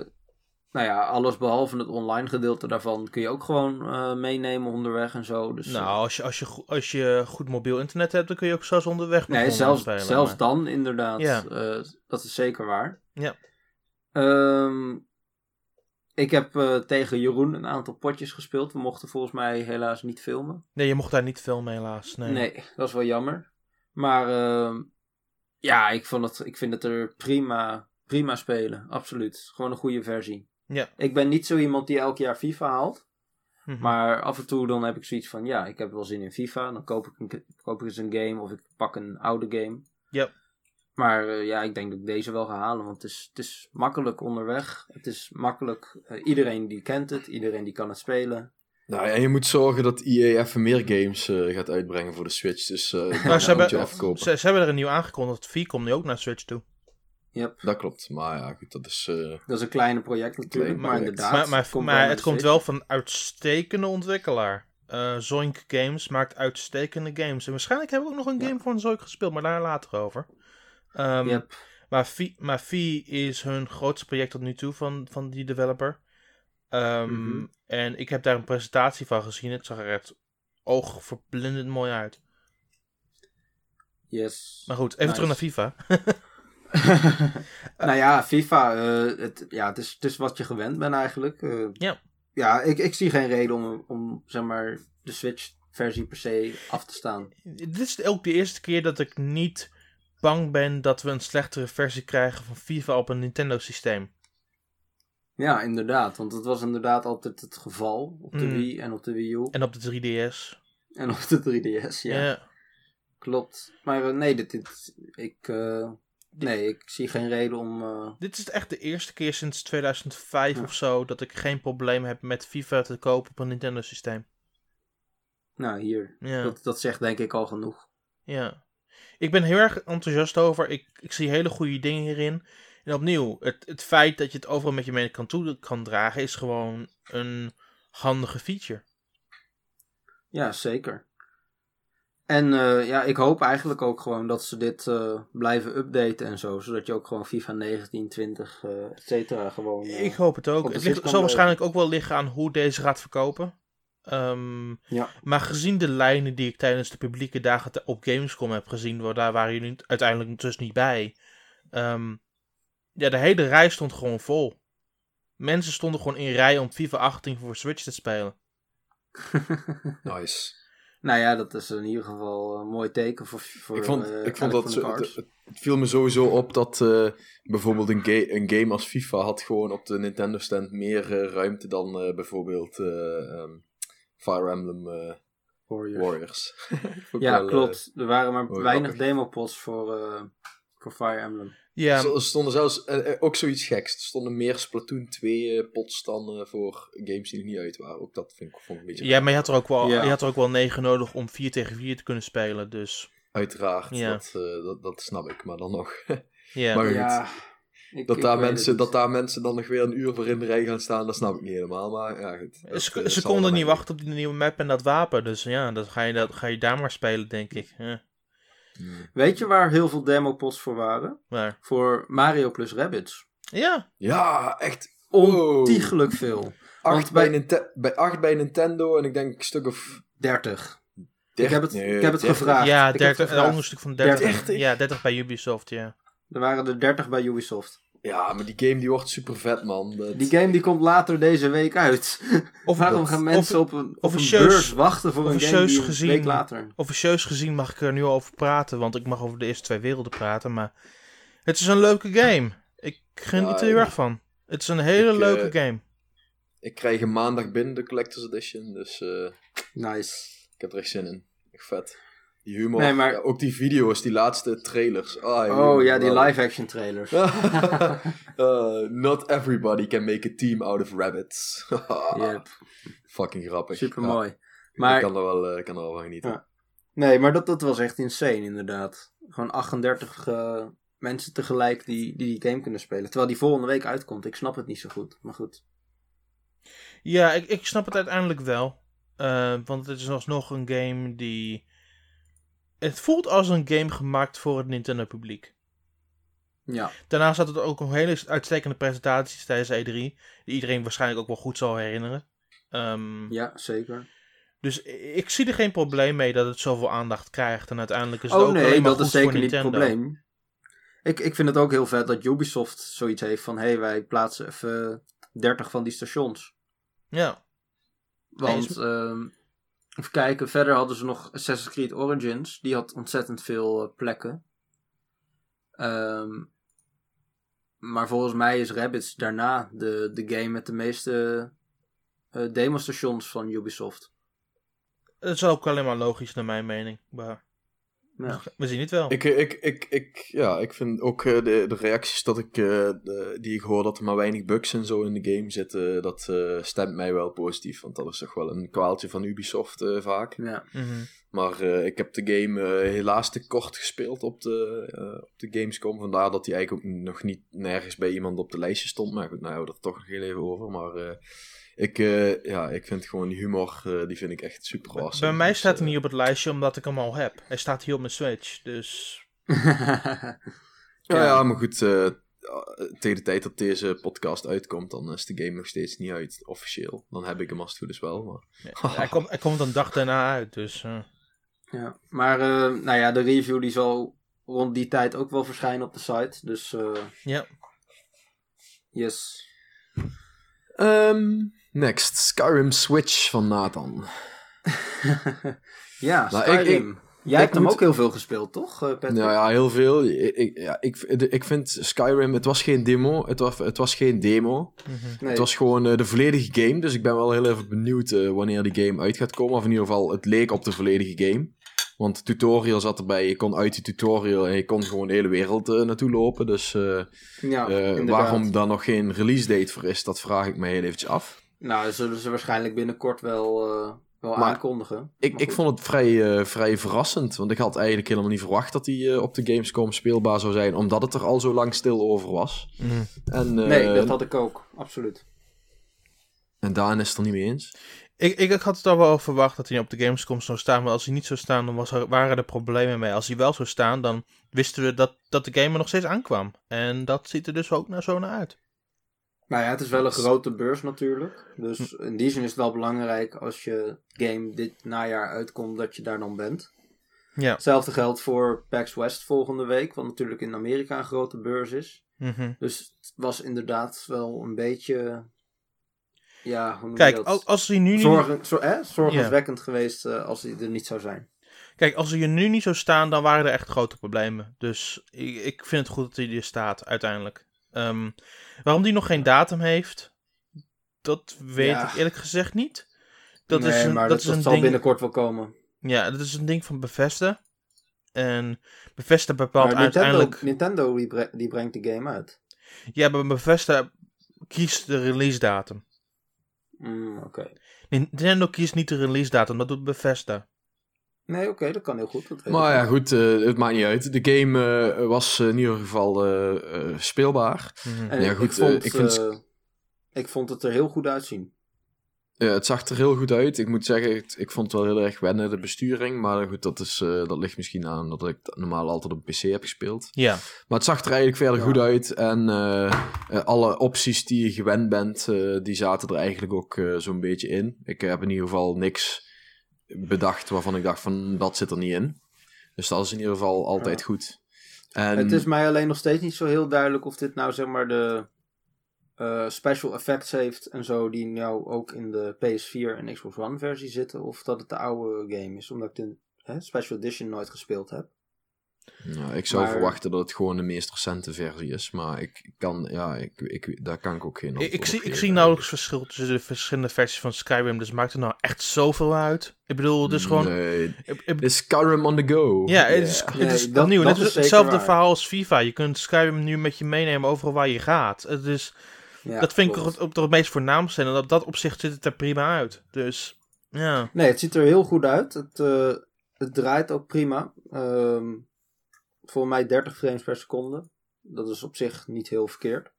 nou ja, alles behalve het online gedeelte daarvan kun je ook gewoon eh, meenemen onderweg en zo. Dus,
nou,
eh,
als je, als, je, als je goed mobiel internet hebt, dan kun je ook zelfs onderweg
nee, zelfs,
spelen,
zelfs
maar-
dan inderdaad.
Ja.
Eh, dat is zeker waar.
Ja.
Ehm, ik heb tegen Jeroen een aantal potjes gespeeld. We mochten volgens mij helaas niet filmen.
Nee, je mocht daar niet filmen helaas. Nee.
Nee, dat is wel jammer. Maar ehm, ja, ik, vond het, ik vind het er prima, prima spelen. Absoluut. Gewoon een goede versie.
Ja.
Ik ben niet zo iemand die elk jaar FIFA haalt.
Mhm.
Maar af en toe dan heb ik zoiets van, ja, ik heb wel zin in FIFA. Dan koop ik, een, koop ik eens een game of ik pak een oude game.
Ja.
Maar eh, ja, ik denk dat ik deze wel ga halen. Want het is, het is makkelijk onderweg. Het is makkelijk. eh, iedereen die kent het. Iedereen die kan het spelen.
Nou ja, je moet zorgen dat EA even meer games eh, gaat uitbrengen voor de Switch. Dus eh
Maar
dat
ze, hebben,
afkopen.
ze, ze hebben er een nieuw aangekondigd. 4 komt nu ook naar Switch toe.
Yep.
Dat klopt. Maar ja, goed, dat is... eh,
Dat is een kleine project natuurlijk.
Klein
maar
project.
inderdaad.
maar maar,
het komt
maar
wel
het komt van een uitstekende ontwikkelaar. Eh Zoink Games maakt uitstekende games. En waarschijnlijk hebben we ook nog een
Ja.
game van Zoink gespeeld, maar daar later over. Ehm,
Yep.
Maar Vi maar is hun grootste project tot nu toe van, van die developer. Ehm,
Mhm.
En ik heb daar een presentatie van gezien. Het zag er echt oogverblindend mooi uit.
Yes.
Maar goed, even
Nice.
terug naar FIFA.
nou ja, FIFA, eh, het, ja, het, is, het is wat je gewend bent eigenlijk. Eh,
Ja.
Ja, ik, ik zie geen reden om, om zeg maar, de Switch-versie per se af te staan.
Dit is ook de eerste keer dat ik niet bang ben dat we een slechtere versie krijgen van FIFA op een Nintendo systeem.
Ja, inderdaad. Want het was inderdaad altijd het geval op de
Mm.
Wii en op de Wii U.
En op de 3DS.
En op de 3DS, ja.
Ja.
Klopt. Maar eh, nee, dit, dit, ik, nee, ik zie geen reden om... eh,
Dit is echt de eerste keer sinds 2005
Ja.
of zo dat ik geen probleem heb met FIFA te kopen op een Nintendo systeem.
nou, hier.
Ja.
Dat, dat zegt denk ik al genoeg.
Ja. Ik ben heel erg enthousiast over. Ik, ik zie hele goede dingen hierin. En opnieuw, het, het feit dat je het overal met je mee kan, toe, kan dragen is gewoon een handige feature.
Ja, zeker. En eh, ja, ik hoop eigenlijk ook gewoon dat ze dit eh, blijven updaten en zo. Zodat je ook gewoon FIFA 19, 20, eh et cetera gewoon... eh,
Ik hoop het ook. Het ligt, zal waarschijnlijk ook wel liggen aan hoe deze gaat verkopen. Ehm,
Ja.
Maar gezien de lijnen die ik tijdens de publieke dagen te- op Gamescom heb gezien, waar daar waren jullie uiteindelijk dus niet bij. ehm, ja, de hele rij stond gewoon vol. Mensen stonden gewoon in rij om FIFA 18 voor Switch te spelen.
Nice.
Nou ja, dat is in ieder geval een mooi teken voor, voor
ik vond,
eh,
ik vond dat zo, het, viel me sowieso op dat eh, bijvoorbeeld een, ga- een game als FIFA had gewoon op de Nintendo stand meer eh, ruimte dan eh, bijvoorbeeld eh, ehm, Fire Emblem eh,
Warriors.
Warriors.
Ja,
wel,
klopt. Er waren maar weinig demopods voor, eh, voor Fire Emblem.
Ja,
Er stonden zelfs eh, eh, ook zoiets geks. Er stonden meer Splatoon 2 eh, pots dan eh, voor games die nog niet uit waren. Ook dat vind ik, vond ik een beetje
ja maar je had, er ook wel,
Ja.
je had er ook wel 9 nodig om 4 tegen 4 te kunnen spelen. Dus
Uiteraard,
Ja.
dat, eh, dat, dat snap ik. Maar dan nog.
ja.
Maar goed,
Ja, ik,
dat,
ik
daar mensen, dat daar mensen dan nog weer een uur voor in de rij gaan staan, dat snap ik niet helemaal. Maar ja, goed. Dat,
Ze, konden niet wachten op die nieuwe map en dat wapen. Dus ja, dat ga je, dat ga je daar maar spelen, denk ik. Ja.
Hmm.
Weet je waar heel veel demopods voor waren? Voor Mario plus Rabbids.
ja,
Ja, echt.
Ontiegelijk veel.
Acht bij,
bij-
Ninte- bij, acht bij Nintendo en ik denk een stuk of
30.
30.
heb het-
Nee,
ik heb het
30.
gevraagd.
ja
ik heb
30,
het
een onderstuk van 30.
30?
Ja, 30 bij Ubisoft, ja.
Er waren er 30 bij Ubisoft.
Ja, maar die game die wordt super vet, man. Dat-
Die game die komt later deze week uit.
Of,
Waarom
dat-
gaan mensen op een, op een beurs wachten voor een game die een week later?
officieus gezien mag ik er nu al over praten, want ik mag over de eerste twee werelden praten. Maar het is een leuke game. Ik geniet er heel
Ja,
erg van. Het is een hele
ik,
leuke
eh,
game.
Ik krijg hem maandag binnen, de Collector's Edition. Dus eh,
Nice.
ik heb er echt zin in. Echt vet. Die humor.
Nee, maar-
ja, ook die video's, die laatste trailers. Ah,
Oh ja, die live-action trailers.
Uh, not everybody can make a team out of rabbits.
Yep,
Fucking grappig.
super
Ja,
mooi.
ik
Maar
kan er wel, eh, kan er wel van genieten.
Ja. nee, maar dat, dat was echt insane inderdaad. Gewoon 38 eh, mensen tegelijk die, die die game kunnen spelen. Terwijl die volgende week uitkomt. Ik snap het niet zo goed. Maar goed.
Ja, ik, ik snap het uiteindelijk wel. Eh, want het is alsnog een game die... Het voelt als een game gemaakt voor het Nintendo publiek.
Ja,
Daarnaast had het ook een hele uitstekende presentaties tijdens E3. Die iedereen waarschijnlijk ook wel goed zal herinneren. Ehm,
ja zeker.
Dus ik zie er geen probleem mee dat het zoveel aandacht krijgt. En uiteindelijk is het
Oh
ook
nee,
alleen maar
dat
goed
is zeker
voor
niet het probleem. Ik, ik vind het ook heel vet dat Ubisoft zoiets heeft van... Hé, hey, wij plaatsen even 30 van die stations.
Ja.
Want, ehm, even kijken, verder hadden ze nog Assassin's Creed Origins. Die had ontzettend veel eh, plekken. Ehm, maar volgens mij is Rabbids daarna de, de game met de meeste demostations van Ubisoft.
Dat is ook alleen maar logisch naar mijn mening. Maar
Ja.
we zien het wel.
Ik, ik, ik, ik, ja, ik vind ook eh, de, de reacties dat ik, eh, de- die ik hoor dat er maar weinig bugs en zo in de game zitten, dat eh, stemt mij wel positief. Want dat is toch wel een kwaaltje van Ubisoft eh, vaak.
Ja.
Mhm.
Maar eh, ik heb de game eh, helaas te kort gespeeld op de, eh, op de Gamescom. Vandaar dat hij eigenlijk ook nog niet nergens bij iemand op de lijstje stond. Maar goed, nou hebben we het er toch nog heel even over. Maar eh, ik, eh, ja, ik vind gewoon die humor, eh, die vind ik echt super awesome.
Bij mij
Dus,
staat hij
eh,
niet op het lijstje omdat ik hem al heb. Hij staat hier op mijn Switch. Dus
Ja,
Ja.
ja, maar goed. eh, tegen de tijd dat deze podcast uitkomt, dan is de game nog steeds niet uit, officieel. Dan heb ik hem als het goed is wel. Maar...
ja, hij, komt, hij komt een dag daarna uit. Dus eh,
ja. Maar eh, nou ja, de review die zal rond die tijd ook wel verschijnen op de site. Dus eh,
ja.
yes.
Ehm, next, Skyrim Switch van Nathan.
ja,
Nou, ik-
Skyrim. Jij hebt hem ook heel veel gespeeld, toch, eh, Patrick?
Nou ja, heel veel. Ik, ik- ja, ik, ik vind Skyrim, het was geen demo. Het was, het was geen demo.
Mhm.
Nee.
Het was gewoon eh, de volledige game. Dus ik ben wel heel even benieuwd eh, wanneer die game uit gaat komen. Of in ieder geval, het leek op de volledige game. Want de tutorial zat erbij. Je kon uit die tutorial en je kon gewoon de hele wereld naartoe lopen. Dus
ja,
waarom daar nog geen release date voor is, dat vraag ik me heel eventjes af.
Nou, dat zullen ze waarschijnlijk binnenkort wel, eh, wel
Maar
aankondigen.
Ik,
Maar
ik vond het vrij, eh, vrij verrassend. Want ik had eigenlijk helemaal niet verwacht dat die eh, op de Gamescom speelbaar zou zijn. Omdat het er al zo lang stil over was.
Mhm.
En, eh,
Nee, dat had ik ook. Absoluut.
en Daan is het er niet mee eens.
Ik, ik, ik had het al wel verwacht dat hij op de Gamescom zou staan, maar als hij niet zou staan, dan was er, waren er problemen mee. Als hij wel zou staan, dan wisten we dat, dat de game er nog steeds aankwam. En dat ziet er dus ook naar zo naar uit.
Nou ja, het is wel een grote beurs natuurlijk. Dus in die zin is het wel belangrijk als je game dit najaar uitkomt, dat je daar dan bent.
Ja.
Hetzelfde geldt voor PAX West volgende week, wat natuurlijk in Amerika een grote beurs is.
Mhm.
Dus het was inderdaad wel een beetje... Ja, hoe noem je
Kijk,
dat?
als, hij nu niet...
Zorgen, zor- hè? Zorgwekkend geweest eh, als hij er niet zou zijn.
Kijk, als hij er nu niet zou staan, dan waren er echt grote problemen. Dus ik, ik vind het goed dat hij er staat, uiteindelijk. Ehm, waarom die nog geen datum heeft, dat weet
Ja.
ik eerlijk gezegd niet. Dat
nee,
is een,
maar
dat
dat,
is
dat
een
zal
ding...
binnenkort wel komen.
Ja, dat is een ding van Bethesda. En Bethesda bepaalt
Maar
uiteindelijk...
Nintendo die, bre- die brengt de game uit.
Ja, maar Bethesda kiest de release datum.
Mm, oké.
Nintendo kiest niet de release datum, dat doet Bethesda.
Nee, oké, dat kan heel goed. Dat
Maar ja,
wel.
goed, eh, het maakt niet uit. De game eh, was in ieder geval eh, eh, speelbaar.
Mhm.
En
Ja,
ik,
goed,
ik, vond,
eh, ik vind-
eh, ik vond het er heel goed uitzien.
Eh, het zag er heel goed uit. Ik moet zeggen, ik, ik vond het wel heel erg wennen, de besturing. Maar goed, dat, is, eh, dat ligt misschien aan dat ik normaal altijd op PC heb gespeeld.
Ja,
Maar het zag er eigenlijk verder
Ja.
goed uit. En eh, eh, alle opties die je gewend bent, eh, die zaten er eigenlijk ook eh, zo'n beetje in. Ik heb in ieder geval niks bedacht waarvan ik dacht van dat zit er niet in. Dus dat is in ieder geval altijd
Ja.
goed. En,
Het is mij alleen nog steeds niet zo heel duidelijk of dit nou zeg maar de eh, special effects heeft en zo, die nou ook in de PS4 en Xbox One versie zitten, of dat het de oude game is, omdat ik de hè, special edition nooit gespeeld heb.
Nou, ik zou
Maar-
verwachten dat het gewoon de meest recente versie is. Maar ik ik kan, ja, ik, ik, daar kan ik ook geen
ik,
antwoord
ik,
op
zie, ik zie nauwelijks verschil tussen de verschillende versies van Skyrim, dus maakt het nou echt zoveel uit? Ik bedoel, het is gewoon...
Nee,
ik- ik-
het is Skyrim on the go.
ja, het is, het
Nee,
is
dat
Net
is
hetzelfde
waar.
verhaal als FIFA. Je kunt Skyrim nu met je meenemen overal waar je gaat. Het is,
Ja,
dat vind
klopt.
ik op, op het meest voornaamste. En op dat opzicht ziet het er prima uit. Dus, ja.
Nee, het ziet er heel goed uit. Het, eh, het draait ook prima. Ehm voor mij 30 frames per seconde. Dat is op zich niet heel verkeerd.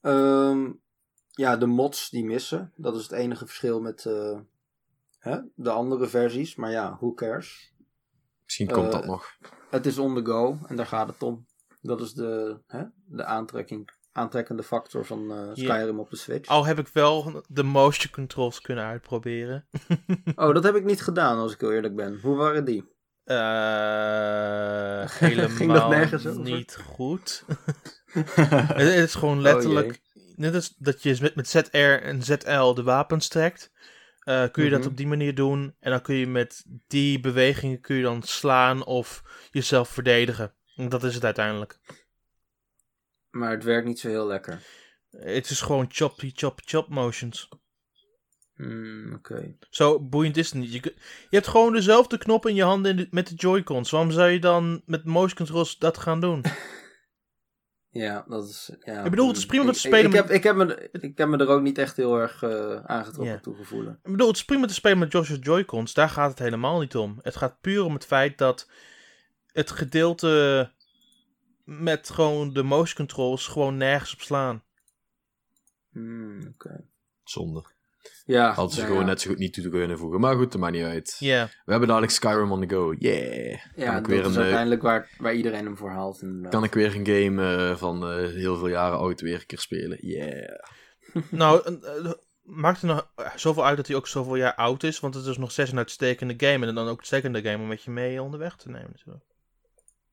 Ehm, ja, de mods die missen. Dat is het enige verschil met eh, hè, de andere versies. Maar ja, who cares?
Misschien komt
Eh,
dat nog.
Het is on the go en daar gaat het om. Dat is de, hè, de aantrekking, aantrekkende factor van eh, Skyrim op de Switch.
Al heb ik wel de motion controls kunnen uitproberen.
Oh, dat heb ik niet gedaan als ik heel eerlijk ben. Hoe waren die?
Eh helemaal
nergens
niet goed. het, is gewoon letterlijk... net als dat je met, met ZR en ZL de wapens trekt... eh, kun je dat
Mhm.
op die manier doen. En dan kun je met die bewegingen kun je dan slaan of jezelf verdedigen. En dat is het uiteindelijk.
Maar het werkt niet zo heel lekker.
Het is gewoon choppy, chop, chop motions.
Hmm, Oké.
Zo boeiend is het niet. Je, je hebt gewoon dezelfde knop in je handen in de- met de Joy-Cons. Waarom zou je dan met motion controls dat gaan doen?
Ja, dat is. Ja,
Ik bedoel, het is prima om
Ik-
te spelen
Ik,
met-
heb, ik, heb me, ik heb me er ook niet echt heel erg eh, aangetrokken
Ja.
toe gevoelen.
Ik bedoel, het is prima te spelen met Joshua Joy-Cons. Daar gaat het helemaal niet om. Het gaat puur om het feit dat het gedeelte met gewoon de motion controls gewoon nergens op slaan.
Hmm, Oké.
Zonde.
Ja,
Hadden ze gewoon
ja.
net zo goed niet toe te kunnen voegen. Maar goed, dat maakt niet uit.
Ja.
We hebben dadelijk Skyrim on the go. Yeah.
Ja,
kan ik
dat
weer
is
een, eh,
uiteindelijk waar, waar iedereen hem voor haalt. inderdaad.
Kan ik weer een game eh, van eh, heel veel jaren oud weer een keer spelen. Yeah.
nou, maakt het nou zoveel uit dat hij ook zoveel jaar oud is? Want het is nog steeds een uitstekende game. En dan ook een uitstekende game om met je mee onderweg te nemen. natuurlijk.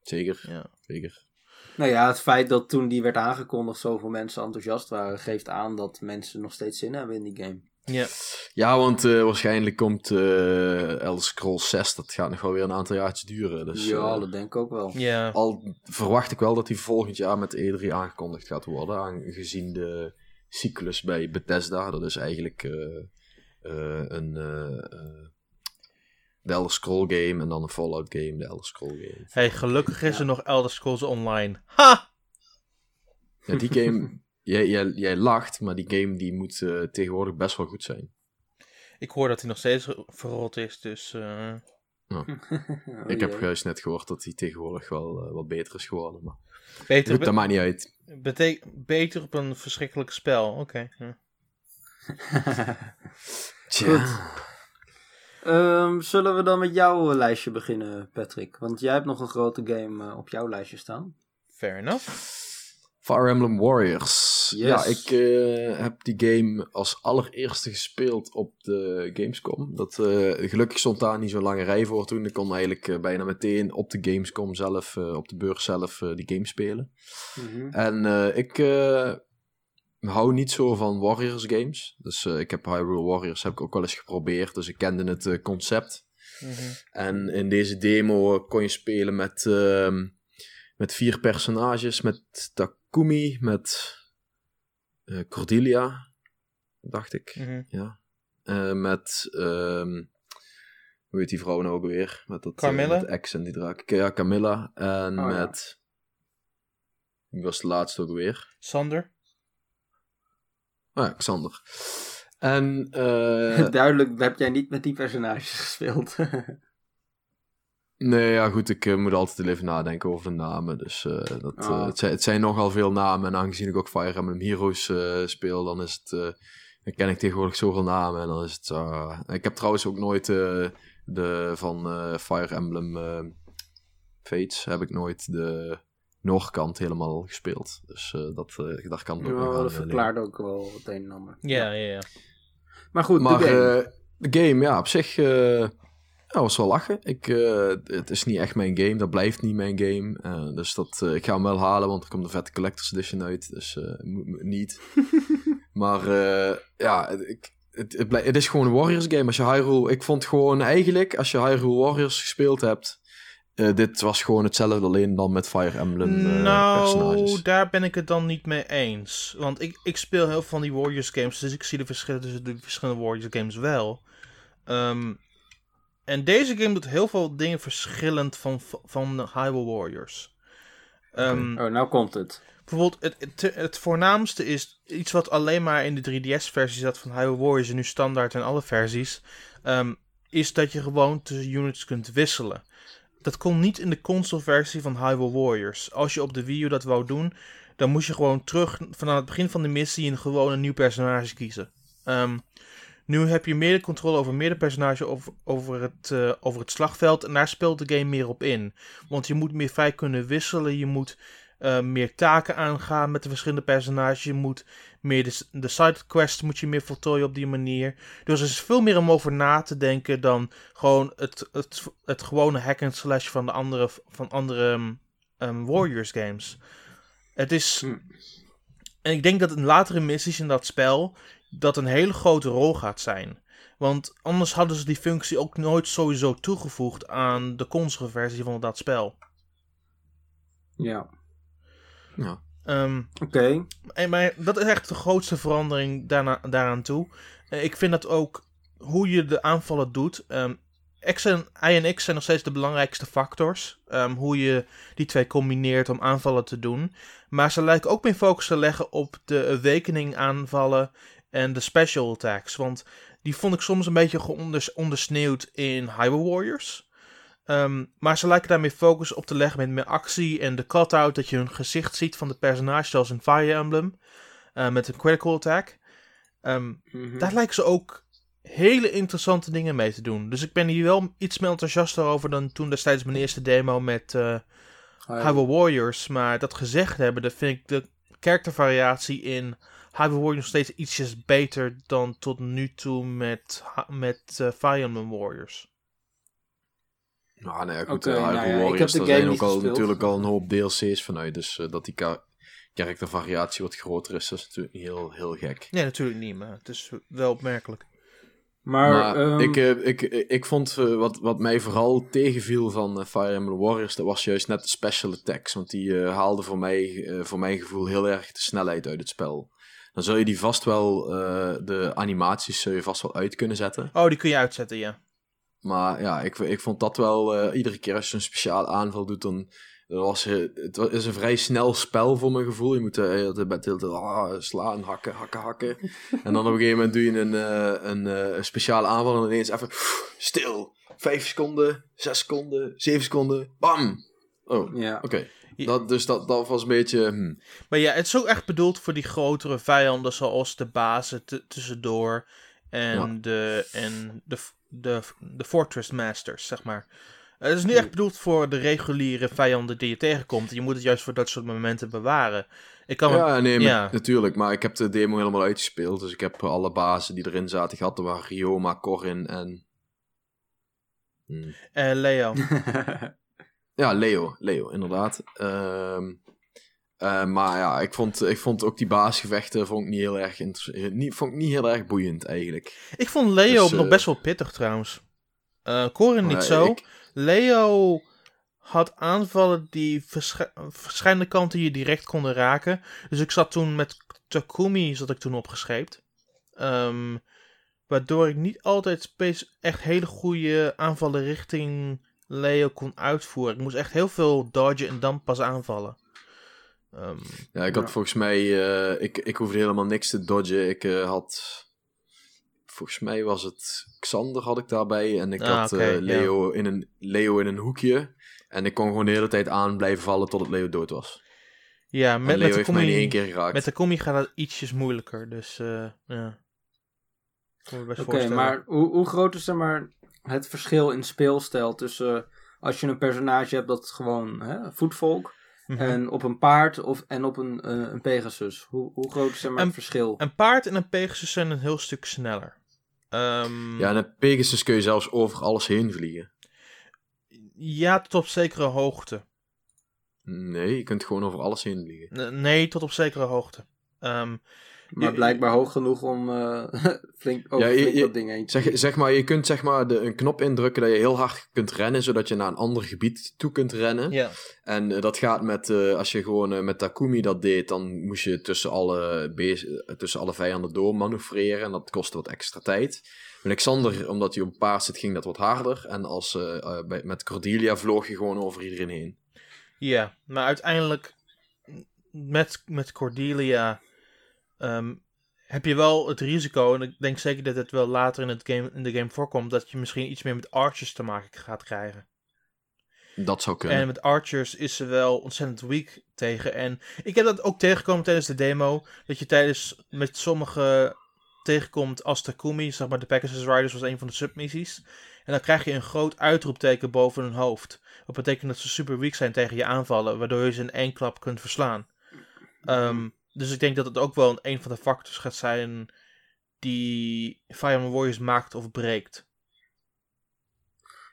Zeker,
Ja.
zeker.
Nou ja, het feit dat toen die werd aangekondigd zoveel mensen enthousiast waren, geeft aan dat mensen nog steeds zin hebben in die game.
Ja.
Ja, want eh, waarschijnlijk komt eh Elder Scrolls 6, dat gaat nog wel weer een aantal jaartjes duren. Dus
ja,
eh,
dat denk ik ook wel.
Ja.
al verwacht ik wel dat hij volgend jaar met E3 aangekondigd gaat worden, aangezien de cyclus bij Bethesda, dat is eigenlijk eh, eh, een de Elder Scroll game en dan een Fallout game, de Elder Scroll game.
Hey, gelukkig is er nog Elder Scrolls Online. Ha!
Ja, die game, jij, jij, jij lacht, maar die game die moet eh, tegenwoordig best wel goed zijn.
Ik hoor dat hij nog steeds verrot is, dus... eh,
Oh,
ik heb
jee.
juist net gehoord dat hij tegenwoordig wel eh, wat beter is geworden, maar
beter,
goed, dat maakt niet uit.
bete- beter op een verschrikkelijk spel, oké. ja.
Tja.
Ehm, zullen we dan met jouw lijstje beginnen, Patrick? Want jij hebt nog een grote game op jouw lijstje staan.
Fair enough.
Fire Emblem Warriors.
Yes.
Ja, ik eh, heb die game als allereerste gespeeld op de Gamescom. Dat, eh, gelukkig stond daar niet zo'n lange rij voor toen. Ik kon eigenlijk eh, bijna meteen op de Gamescom zelf, op de beurs zelf, die game spelen.
Mhm.
En ik hou niet zo van Warriors games. Dus ik heb Hyrule Warriors heb ik ook wel eens geprobeerd. Dus ik kende het concept.
Mhm.
En in deze demo kon je spelen met, ehm, met vier personages. Met Takumi, met eh, Cordelia, dacht ik.
Mhm.
Ja. Eh, met, ehm, hoe heet die vrouw nou ook weer? Met dat, eh,
Carmilla?
met X en die draak. Ja, Camilla. En
Oh, ja.
met, wie was de laatste ook weer?
Sander?
Ah, ja, Xander. En, eh,
Duidelijk heb jij niet met die personages gespeeld.
Nee, ja goed, ik eh, moet altijd even nadenken over de namen. Dus eh, dat, eh,
Ah.
het, zijn, het zijn nogal veel namen. En aangezien ik ook Fire Emblem Heroes eh, speel, dan is het... eh, dan ken ik tegenwoordig zoveel namen. En dan is het... ik heb trouwens ook nooit eh, de van eh, Fire Emblem eh, Fates... heb ik nooit de Noordkant helemaal gespeeld. Dus eh, dat, daar kan ik ook nog aan
dat verklaart ook wel het een en ander.
Ja, ja, ja.
Maar goed,
maar
de game.
eh, de game, ja, op zich eh, ja, was wel lachen. Ik, eh, het is niet echt mijn game, dat blijft niet mijn game. Eh, dus dat, eh, ik ga hem wel halen, want er komt een vette Collector's Edition uit. Dus niet. maar ja, het- ik, het, het, het is gewoon een Warriors game. Als je Hyrule, ik vond gewoon eigenlijk, als je Hyrule Warriors gespeeld hebt... dit was gewoon hetzelfde, alleen dan met Fire Emblem
nou,
personages.
daar ben ik het dan niet mee eens. Want ik, ik speel heel veel van die Warriors games, dus ik zie de verschillen tussen de verschillende Warriors games wel. Ehm, en deze game doet heel veel dingen verschillend van, van de Hyrule Warriors. Ehm,
Oh, nou komt het.
Bijvoorbeeld, het, het, het voornaamste is iets wat alleen maar in de 3DS-versie zat van Hyrule Warriors en nu standaard in alle versies. ehm, is dat je gewoon tussen units kunt wisselen. Dat kon niet in de console-versie van Hyrule Warriors. Als je op de Wii U dat wou doen, dan moest je gewoon terug vanaf het begin van de missie en gewoon een nieuw personage kiezen. Ehm, nu heb je meer de controle over meerdere personages over, over, het, eh, over het slagveld en daar speelt de game meer op in. Want je moet meer vrij kunnen wisselen, je moet eh, meer taken aangaan met de verschillende personages. Je moet meer de, de sidequests moet je meer voltooien op die manier. Dus er is veel meer om over na te denken dan gewoon het, het, het gewone hack and slash van de andere, van andere ehm, ehm, Warriors games. Het is...
Hm.
En ik denk dat in latere missies in dat spel dat een hele grote rol gaat zijn. Want anders hadden ze die functie ook nooit sowieso toegevoegd aan de console versie van dat spel.
Ja.
Ja.
Ehm,
Oké.
En maar dat is echt de grootste verandering daarna, daaraan toe. Eh, ik vind dat ook hoe je de aanvallen doet. Ehm, X en I en X zijn nog steeds de belangrijkste factors. Ehm, hoe je die twee combineert om aanvallen te doen. Maar ze lijken ook meer focus te leggen op de awakening aanvallen en de special attacks. Want die vond ik soms een beetje ondersneeuwd in Hyrule Warriors. Ehm, maar ze lijken daar meer focus op te leggen met meer actie en de cut-out dat je hun gezicht ziet van de personage zoals in Fire Emblem. eh, met een critical attack.
Mhm.
daar lijken ze ook hele interessante dingen mee te doen. Dus ik ben hier wel iets meer enthousiaster over dan toen destijds mijn eerste demo met Hyrule Warriors. Maar dat gezegd hebben, dan vind ik de karaktervariatie in Hyrule Warriors nog steeds ietsjes beter dan tot nu toe met, met eh, Fire Emblem Warriors.
Nou, nee, goed,
Oké,
eh,
nou ja,
Warriors, daar zijn ook al
gespeeld.
natuurlijk al een hoop DLC's vanuit. Dus eh, dat die ka- karaktervariatie wat groter is. Dat is natuurlijk niet heel, heel gek.
Nee, natuurlijk niet, maar het is wel opmerkelijk.
Maar,
Maar
ehm,
ik, eh, ik, ik vond eh, wat, wat mij vooral tegenviel van eh, Fire Emblem Warriors, dat was juist net de special attacks. Want die eh, haalden voor mij, eh, voor mijn gevoel, heel erg de snelheid uit het spel. Dan zul je die vast wel, eh, de animaties zul je vast wel uit kunnen zetten.
Oh, die kun je uitzetten, ja.
Maar ja, ik, ik vond dat wel, eh, iedere keer als je een speciaal aanval doet, dan dat was, eh, het is een vrij snel spel voor mijn gevoel. Je moet eh, heel de hele tijd ah, slaan, hakken, hakken, hakken. en dan op een gegeven moment doe je een, eh, een, eh, een speciale aanval en ineens even stil. Vijf seconden, zes seconden, zeven seconden, bam! Oh,
ja.
oké. Dat, dus dat, dat was een beetje... hm.
Maar ja, het is ook echt bedoeld voor die grotere vijanden, zoals de bazen tussendoor en,
Ja.
de, en de, de, de Fortress Masters, zeg maar. Het is niet echt bedoeld voor de reguliere vijanden die je tegenkomt. Je moet het juist voor dat soort momenten bewaren. Ik kan me-
Ja, nee, maar-
ja.
natuurlijk. Maar ik heb de demo helemaal uitgespeeld. Dus ik heb alle bazen die erin zaten gehad. Er waren Ryoma, Corrin en... hm.
eh, Leo.
Ja, Leo. Leo, inderdaad. Ehm, eh, maar ja, ik vond, ik vond ook die baasgevechten vond ik niet heel erg, eh, niet, vond ik niet heel erg boeiend eigenlijk.
Ik vond Leo
Dus,
nog
eh,
best wel pittig trouwens. Eh Corin niet zo.
ik-
Leo had aanvallen die verschi- verschillende kanten je direct konden raken. Dus ik zat toen met Takumi zat ik toen opgescheept. Ehm, waardoor ik niet altijd echt hele goede aanvallen richting Leo kon uitvoeren. Ik moest echt heel veel dodgen en dan pas aanvallen. Ehm,
Ja, ik had
Ja.
volgens mij, eh, ik, ik hoefde helemaal niks te dodgen. Ik eh, had, volgens mij was het Xander had ik daarbij. En ik
Ah,
had eh,
ja.
Leo, in een, Leo in een hoekje. En ik kon gewoon de hele tijd aan blijven vallen totdat Leo dood was.
ja,
En
met,
Leo
met
heeft mij niet één keer geraakt.
met Takumi gaat het ietsjes moeilijker. Dus eh ja.
Oké, maar hoe, hoe groot is zeg maar, het verschil in speelstijl tussen eh, als je een personage hebt dat gewoon hè, voetvolk
Mhm.
en op een paard of, en op een, eh, een Pegasus? Hoe, hoe groot is zeg maar,
Een-
het verschil?
Een paard en een Pegasus zijn een heel stuk sneller. Ehm,
Ja, en een Pegasus kun je zelfs over alles heen vliegen.
ja, tot op zekere hoogte.
Nee, je kunt gewoon over alles heen vliegen.
N- nee, tot op zekere hoogte. Ehm,
maar blijkbaar hoog genoeg om eh, flink over
Ja, je-
flink
je-
dat ding heen te
Zeg, zeg maar, je kunt zeg maar de, een knop indrukken dat je heel hard kunt rennen, zodat je naar een ander gebied toe kunt rennen.
ja.
En eh, dat gaat met, eh, als je gewoon met Takumi dat deed, dan moest je tussen alle, tussen alle vijanden door manoeuvreren en dat kostte wat extra tijd. Met Alexander, omdat hij op paard zit, ging dat wat harder. En als, bij, met Cordelia vloog je gewoon over iedereen heen.
ja, maar uiteindelijk met, met Cordelia ehm, heb je wel het risico, en ik denk zeker dat het wel later in, het game, in de game voorkomt, dat je misschien iets meer met archers te maken gaat krijgen.
Dat zou kunnen.
En met archers is ze wel ontzettend weak tegen. En ik heb dat ook tegengekomen tijdens de demo. Dat je tijdens met sommige tegenkomt als Takumi, zeg maar de Pegasus Riders was een van de submissies. En dan krijg je een groot uitroepteken boven hun hoofd. Dat betekent dat ze super weak zijn tegen je aanvallen, waardoor je ze in één klap kunt verslaan. Ehm, dus ik denk dat het ook wel een, een van de factors gaat zijn die Fire Emblem Warriors maakt of breekt.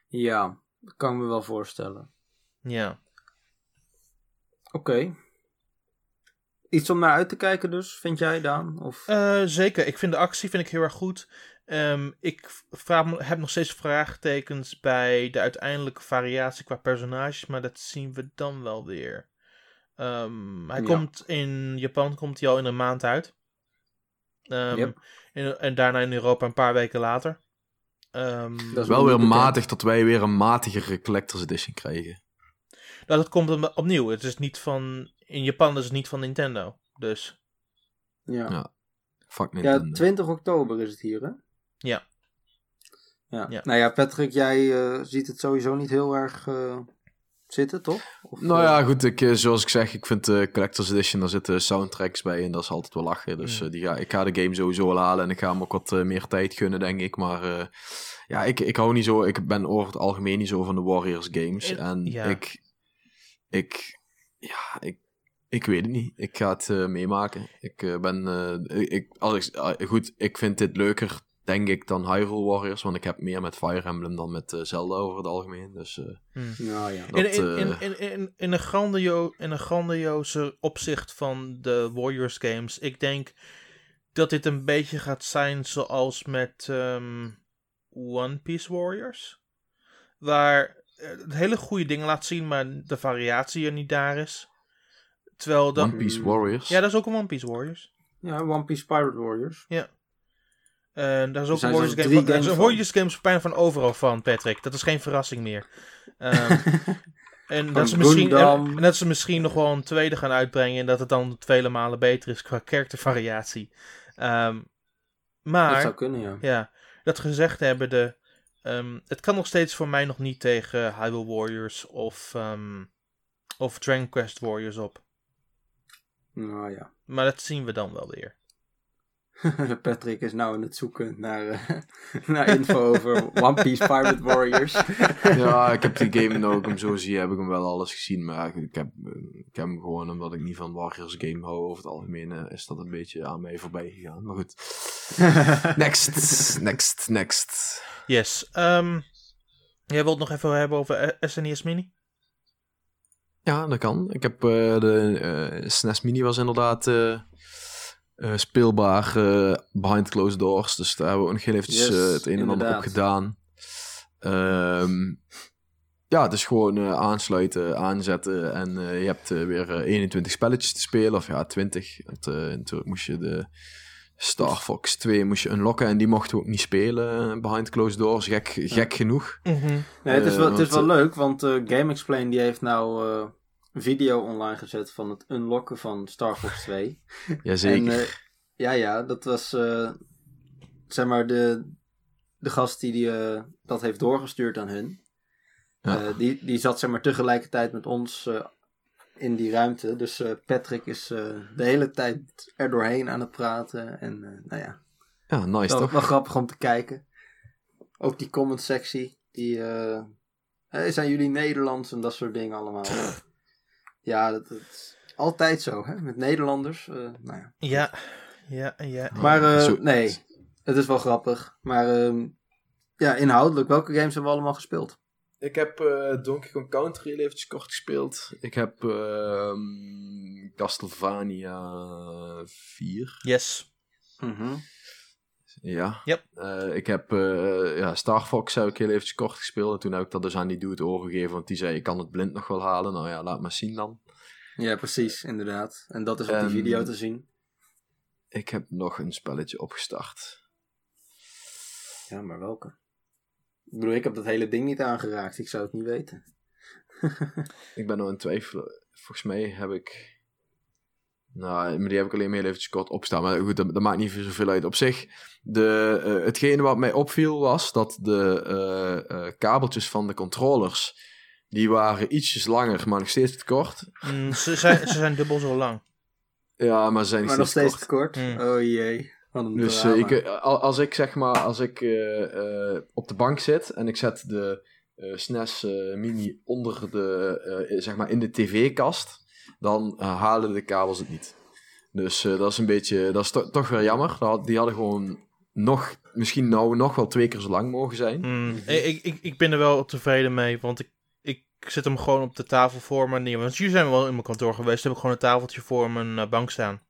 Ja, dat kan ik me wel voorstellen.
Ja.
Oké. Iets om naar uit te kijken dus, vind jij Daan? Of...
Eh, zeker. Ik vind de actie vind ik heel erg goed. Ehm, ik vraag, heb nog steeds vraagtekens bij de uiteindelijke variatie qua personages, maar dat zien we dan wel weer. Ehm, hij
Ja.
komt in Japan komt hij al in een maand uit. Ehm,
Yep.
in- en daarna in Europa een paar weken later. Ehm,
Dat is
wel weer
bekend.
matig dat wij weer een matigere Collector's Edition krijgen.
nou, dat komt om- opnieuw. Het is niet van. In Japan is het niet van Nintendo. Dus
Ja.
Ja. Fuck
Ja,
Nintendo.
20 oktober is het hier, hè?
Ja.
Ja.
Ja.
Nou ja, Patrick, jij eh, ziet het sowieso niet heel erg eh, zitten, toch? Of,
Nou
eh,
ja, goed, ik, eh, zoals ik zeg, ik vind de Collector's Edition, daar zitten soundtracks bij en dat is altijd wel lachen. Dus
Mm.
eh, die ga, ik ga de game sowieso wel halen en ik ga hem ook wat eh, meer tijd gunnen, denk ik. Maar eh, ja, ik, ik hou niet zo, ik ben over het algemeen niet zo van de Warriors games.
En-
En
ja.
ik, ik, ja, ik, ik weet het niet. Ik ga het eh, meemaken. Ik eh, ben, eh, ik, als ik, goed, ik vind dit leuker denk ik, dan Hyrule Warriors. Want ik heb meer met Fire Emblem dan met eh, Zelda over het algemeen. Dus
Hmm.
Nou ja.
dat,
In, in, in,
eh,
in, een grandio in een grandioze opzicht van de Warriors games. Ik denk dat dit een beetje gaat zijn zoals met ehm, One Piece Warriors. Waar het hele goede dingen laat zien, maar de variatie er niet daar is. Terwijl dat...
One Piece Warriors.
Ja, dat is ook een One Piece Warriors.
Ja, One Piece Pirate Warriors.
En daar is ook een Warriors game van, is
games
een
van.
Warriors games bijna van overal van, Patrick. Dat is geen verrassing meer. Ehm, en, dat ze misschien, en,
Gundam.
en dat ze misschien nog wel een tweede gaan uitbrengen. En dat het dan vele malen beter is qua karaktervariatie. Ehm,
Dat
maar,
zou kunnen, ja.
ja, dat gezegd hebben, de, ehm, het kan nog steeds voor mij nog niet tegen Hyrule Warriors of, of Dragon Quest Warriors op.
Nou ja.
Maar dat zien we dan wel weer.
Patrick is nou aan het zoeken naar, eh, naar info over One Piece Pirate Warriors.
Ja, ik heb die game nou ook hem zo zie, heb ik hem wel alles gezien. Maar ik heb, ik heb hem gewoon, omdat ik niet van Warriors game hou over het algemeen, eh, is dat een beetje aan mij voorbij gegaan. Maar goed. Next, next, next.
Yes. ehm, jij wilt nog even hebben over eh, SNES Mini?
Ja, dat kan. Ik heb eh, de eh, SNES Mini was inderdaad speelbaar eh, behind closed doors. Dus daar hebben we ook nog heel eventjes
Yes,
eh, het een en ander op gedaan. Ehm, ja, het is gewoon eh, aansluiten, aanzetten en eh, je hebt eh, weer eh, 21 spelletjes te spelen. Of ja, 20. Want, eh, natuurlijk moest je de Star Fox 2 moest je unlocken en die mochten we ook niet spelen eh, behind closed doors. Gek, gek genoeg.
Nee, het is wel,
Eh,
het is wel leuk, want eh Game Explain die heeft nou eh, video online gezet van het unlocken van Star Fox 2.
Jazeker.
En, eh, ja, ja, dat was eh, zeg maar de, de gast die, die eh, dat heeft doorgestuurd aan hun.
Ja.
Die, die zat zeg maar tegelijkertijd met ons in die ruimte. Dus Patrick is de hele tijd er doorheen aan het praten. En nou ja,
ja, nice
wel,
toch?
wel grappig om te kijken. Ook die comment sectie. Die, zijn jullie Nederlands en dat soort dingen allemaal. ja, dat, dat is altijd zo, hè? Met Nederlanders. eh, nou ja.
Ja, ja, ja.
Maar eh, nee, het is wel grappig. Maar ehm, ja, inhoudelijk, welke games hebben we allemaal gespeeld?
Ik heb eh, Donkey Kong Country heel eventjes kort gespeeld. Ik heb ehm, Castlevania 4.
Yes.
Ja.
Yep.
Eh, ik heb eh, ja, Star Fox heb ik heel eventjes kort gespeeld. En toen heb ik dat dus aan die dude overgegeven. Want die zei, ik kan het blind nog wel halen. Nou ja, laat maar zien dan.
Ja, precies, inderdaad. En dat is op die
Ehm,
video te zien.
Ik heb nog een spelletje opgestart.
Ja, maar welke? Ik bedoel, ik heb dat hele ding niet aangeraakt. Ik zou het niet weten.
Ik ben nog in twijfel. Volgens mij heb ik... Nou, maar die heb ik alleen maar eventjes kort opstaan. Maar goed, dat, dat maakt niet zoveel uit. Op zich, de, eh, hetgene wat mij opviel was dat de eh, eh, kabeltjes van de controllers... Die waren ietsjes langer, maar nog steeds te kort.
Mm, ze, zijn, ze zijn dubbel zo lang.
Ja, maar ze zijn nog
Maar nog
steeds
steeds
te kort.
te kort.
Hmm.
Oh jee,
Dus ik, al- als ik zeg maar, als ik eh, eh, op de bank zit en ik zet de eh, SNES eh, Mini onder de, eh, zeg maar in de tv-kast, dan eh, halen de kabels het niet. Dus eh, dat is een beetje, dat is to- toch weer jammer. Die hadden gewoon nog, misschien nou nog wel twee keer zo lang mogen zijn.
Mm, ik, ik, ik ben er wel tevreden mee, want ik, ik zet hem gewoon op de tafel voor me neer. Want jullie zijn wel in mijn kantoor geweest, heb ik gewoon een tafeltje voor mijn eh, bank staan.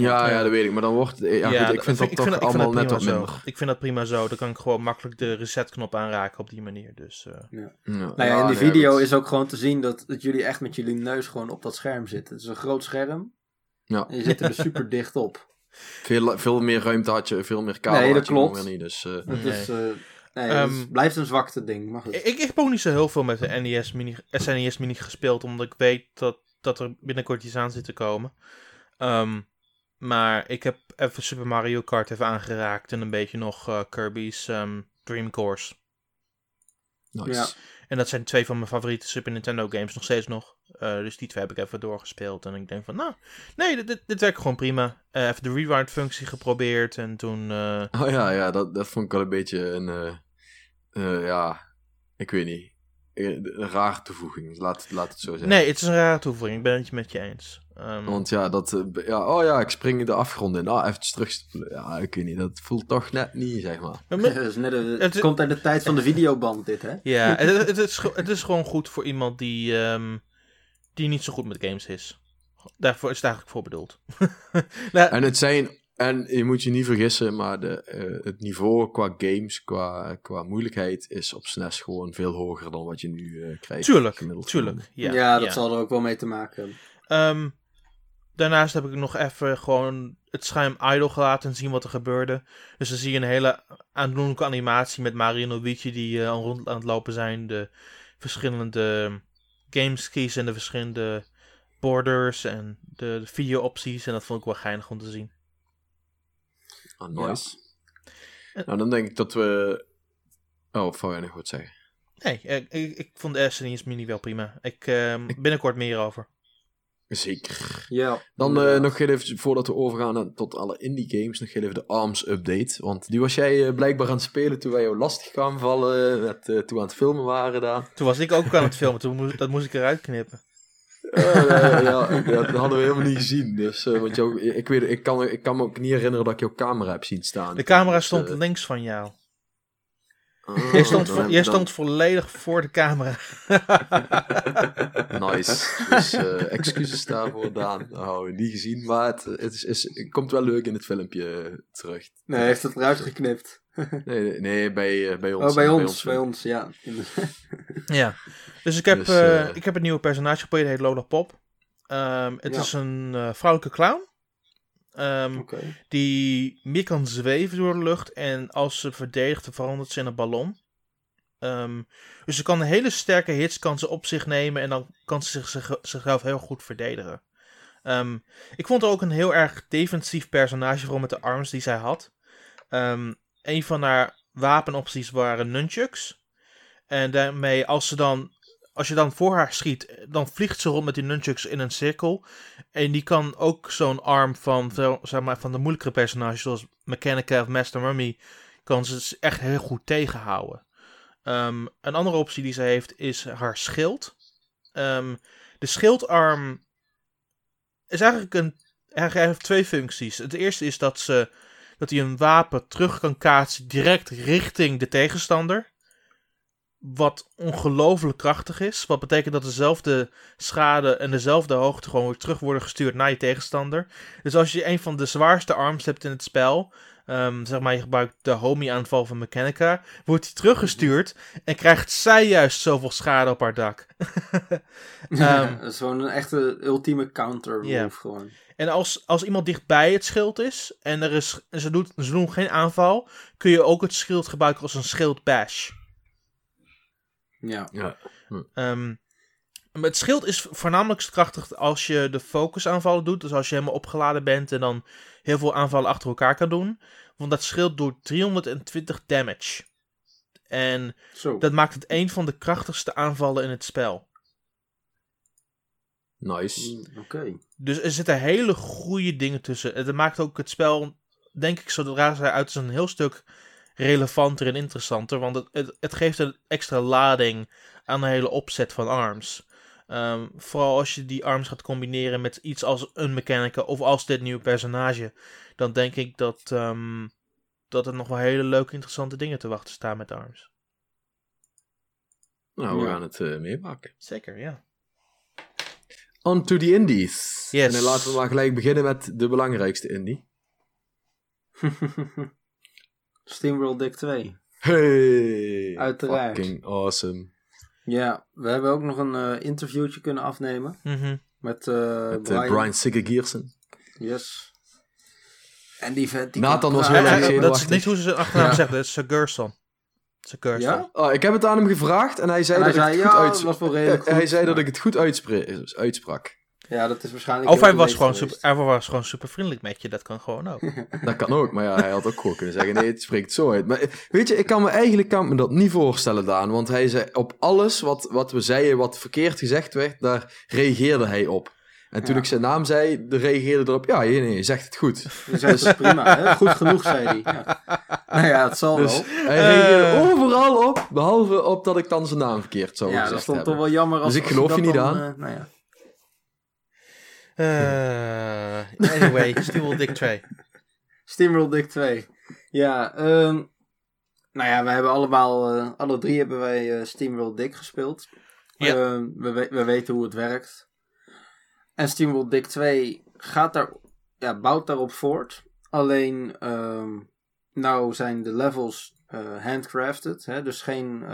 Ja,
Ja.
ja, dat weet ik. Maar dan wordt, ja, goed, ik vind dat toch
ik vind
allemaal net
prima
wat
zo.
minder.
Ik vind dat prima zo. Dan kan ik gewoon makkelijk de resetknop aanraken op die manier. Dus, eh,
Ja,
Nou ja, in die video is ook gewoon te zien dat, dat jullie echt met jullie neus gewoon op dat scherm zitten. Het is een groot scherm.
Ja.
En je zit er dus super dicht op.
Veel, veel meer ruimte had je, veel meer kabel
Nee, dat
had je gewoon
klopt.
niet. Dus, eh,
Het
Nee.
is, eh, nee,
Ehm,
het is- blijft een zwakte ding. Maar goed.
ik, ik heb ook niet zo heel veel met de NES Mini, SNES Mini gespeeld, omdat ik weet dat, dat er binnenkort iets aan zit te komen. Ehm, maar ik heb even Super Mario Kart even aangeraakt en een beetje nog eh, Kirby's ehm, Dream Course.
nice.
Ja.
En dat zijn twee van mijn favoriete Super Nintendo games nog steeds nog. Eh, dus die twee heb ik even doorgespeeld. En ik denk van, nou, nee, dit, dit, dit werkt gewoon prima. Eh, even de rewind functie geprobeerd. En toen, eh,
Oh ja, ja dat, dat vond ik wel een beetje een, eh, eh, ja, ik weet niet, een rare toevoeging. Laat, laat het zo zijn.
nee, het is een rare toevoeging. Ik ben het met je eens. Ehm,
Want ja, dat, eh, ja, oh ja, ik spring de afgrond in. Ah, even terug. Ja, ik weet niet, dat voelt toch net niet, zeg maar.
is net een-
Het
het komt uit de tijd van de videoband, dit, hè?
Ja, het, het, is, het is gewoon goed voor iemand die, ehm, die niet zo goed met games is. Daarvoor is het eigenlijk voor bedoeld. Nou,
En het zijn, en je moet je niet vergissen, maar de, eh, het niveau qua games, qua, qua moeilijkheid, is op SNES gewoon veel hoger dan wat je nu eh, krijgt.
tuurlijk, tuurlijk. Ja,
Ja, dat zal er ook wel mee te maken hebben.
Ehm, daarnaast heb ik nog even gewoon het schuim idle gelaten en zien wat er gebeurde. Dus dan zie je een hele aandoenlijke animatie met Mario en Luigi die eh, al rond aan het lopen zijn. De verschillende games kiezen en de verschillende borders en de, de video-opties. En dat vond ik wel geinig om te zien.
Ah, nice.
Ja.
Nou, dan denk ik dat we... Oh, wou jij nog wat zeggen?
Nee, ik, ik, ik vond de SNES Mini wel prima. Ik ehm, binnenkort meer over.
Zeker.
Ja.
Dan eh, nog heel even, voordat we overgaan tot alle indie games, nog heel even de ARMS update. Want die was jij eh, blijkbaar aan het spelen toen wij jou lastig kwamen vallen, met, eh, toen we aan het filmen waren daar.
Toen was ik ook aan het filmen, toen moest, dat moest ik eruit knippen.
Ja, ja, dat hadden we helemaal niet gezien. Dus, eh, want jou, ik, weet, ik, kan, ik kan me ook niet herinneren dat ik jouw camera heb zien staan.
De camera
Dus,
stond links van jou.
Ah,
Jij stond, jij stond volledig voor de camera.
Nice. Dus eh, excuses daarvoor, Daan. Nou, niet gezien, maar het, het, is, is, het komt wel leuk in het filmpje eh, terug.
Nee, hij heeft het eruit geknipt.
Nee, nee, nee bij, eh, bij ons.
Oh, bij ons, bij ons, ja.
Ja, dus ik heb,
Dus,
ik heb een nieuwe personage gespeeld, die heet Lola Pop. Ehm, het
Ja.
is een eh, vrouwelijke clown. Ehm, die meer kan zweven door de lucht. En als ze verdedigt, verandert ze in een ballon. Ehm, dus ze kan hele sterke hits kan ze op zich nemen. En dan kan ze zich, zich- zichzelf heel goed verdedigen. Ehm, ik vond haar ook een heel erg defensief personage, vooral met de arms die zij had. Een van haar wapenopties waren nunchucks. En daarmee, als ze dan, als je dan voor haar schiet, dan vliegt ze rond met die nunchucks in een cirkel. En die kan ook zo'n arm van, zeg maar, van de moeilijkere personages, zoals Mechanica of Master Mummy, kan ze echt heel goed tegenhouden. Ehm, een andere optie die ze heeft is haar schild. Ehm, de schildarm is eigenlijk een. Heeft twee functies. Het eerste is dat ze dat hij een wapen terug kan kaatsen direct richting de tegenstander. Wat ongelooflijk krachtig is. Wat betekent dat dezelfde schade en dezelfde hoogte gewoon weer terug worden gestuurd naar je tegenstander. Dus als je een van de zwaarste arms hebt in het spel. ehm, zeg maar, je gebruikt de homie-aanval van Mechanica. Wordt die teruggestuurd. En krijgt zij juist zoveel schade op haar dak. Ehm,
dat is gewoon een echte ultieme counter move gewoon.
En als, als iemand dichtbij het schild is en er is, en ze, doet, ze doen geen aanval, kun je ook het schild gebruiken als een schildbash.
Ja.
Ja.
Ehm, maar het schild is voornamelijk krachtig als je de focusaanvallen doet. Dus als je helemaal opgeladen bent en dan heel veel aanvallen achter elkaar kan doen. Want dat schild doet 320 damage. En
Zo.
dat maakt het een van de krachtigste aanvallen in het spel.
Nice.
Mm, Oké.
Dus er zitten hele goede dingen tussen. Het maakt ook het spel, denk ik, zodra zij uit is, een heel stuk relevanter en interessanter. Want het, het, het geeft een extra lading aan de hele opzet van ARMS. Ehm, vooral als je die ARMS gaat combineren met iets als een mechanica of als dit nieuwe personage. Dan denk ik dat, ehm, dat er nog wel hele leuke, interessante dingen te wachten staan met ARMS.
Nou, we
Ja.
gaan het eh, meemaken.
Zeker, ja.
On to the indies.
Yes.
En dan laten we maar gelijk beginnen met de belangrijkste indie.
Steamworld Deck 2.
Hey!
Uiteraard.
Fucking awesome.
Ja, we hebben ook nog een eh, interviewtje kunnen afnemen
Mhm.
met, eh
Met eh,
Brian.
Brian Sigge-Giersen.
Yes. En die vent die
Nathan was heel erg
dat is niet hoe ze zijn achternaam
Ja.
zeggen, dat is Sigurdsson. Sigurdsson.
Ja?
Oh, ik heb het aan hem gevraagd en hij zei
En hij
dat
zei,
ik het goed
dat
uits-
was wel redelijk
Hij zei dat ik het goed uitspre- uitsprak.
Ja, dat is waarschijnlijk...
Of hij was, gewoon
geweest.
super, hij was gewoon super vriendelijk met je, dat kan gewoon ook.
Dat kan ook, maar ja, hij had ook gewoon kunnen zeggen: nee, het spreekt zo uit. Maar weet je, ik kan me eigenlijk kan me dat niet voorstellen, Daan. Want hij zei op alles wat, wat we zeiden, wat verkeerd gezegd werd, daar reageerde hij op. En toen
Ja.
ik zijn naam zei, de reageerde erop: ja, nee, nee, je zegt het goed.
Je zei, dat is prima, hè? goed genoeg, zei hij. Ja. Nou ja, het zal
Dus
wel.
hij reageerde
Eh.
overal op, behalve op dat ik dan zijn naam verkeerd zou
Ja, dat
gezegd
stond toch wel jammer als
Dus ik geloof
dat
je niet
dan,
aan.
eh, nou ja.
Eh, anyway, SteamWorld Dick 2.
SteamWorld Dick 2. Ja, ehm nou ja, we hebben allemaal, eh, alle drie hebben wij eh, SteamWorld Dick gespeeld.
Ja.
Ehm, we, we- we weten hoe het werkt. En SteamWorld Dick 2 gaat daar, ja, bouwt daarop voort. Alleen, ehm, nou zijn de levels handcrafted, hè, dus geen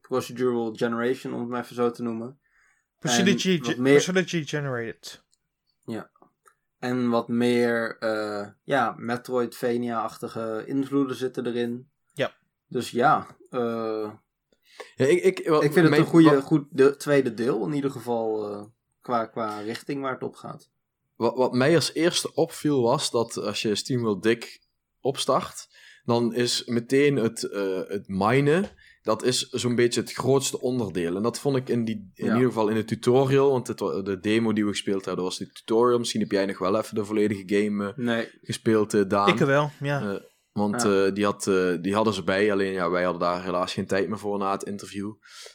procedural generation, om het maar even zo te noemen.
Ge-
meer-
procedure generated.
En wat meer, eh, ja, Metroidvania-achtige invloeden zitten erin.
Ja.
Dus ja, eh,
Ja, ik, ik, wel-
ik vind het een goede,
wat-
goed de, tweede deel. In ieder geval eh, qua, qua richting waar het op gaat.
Wat, wat mij als eerste opviel was dat als je SteamWorld Dick opstart, dan is meteen het, eh, het minen, dat is zo'n beetje het grootste onderdeel. En dat vond ik in, die, in
Ja.
ieder geval in de tutorial, want het, de demo die we gespeeld hebben, was die tutorial. Misschien heb jij nog wel even de volledige game eh,
Nee,
gespeeld, eh, Daan.
Ik wel, ja.
Want
Ja.
eh, die, had, die hadden ze bij, alleen ja, wij hadden daar helaas geen tijd meer voor na het interview.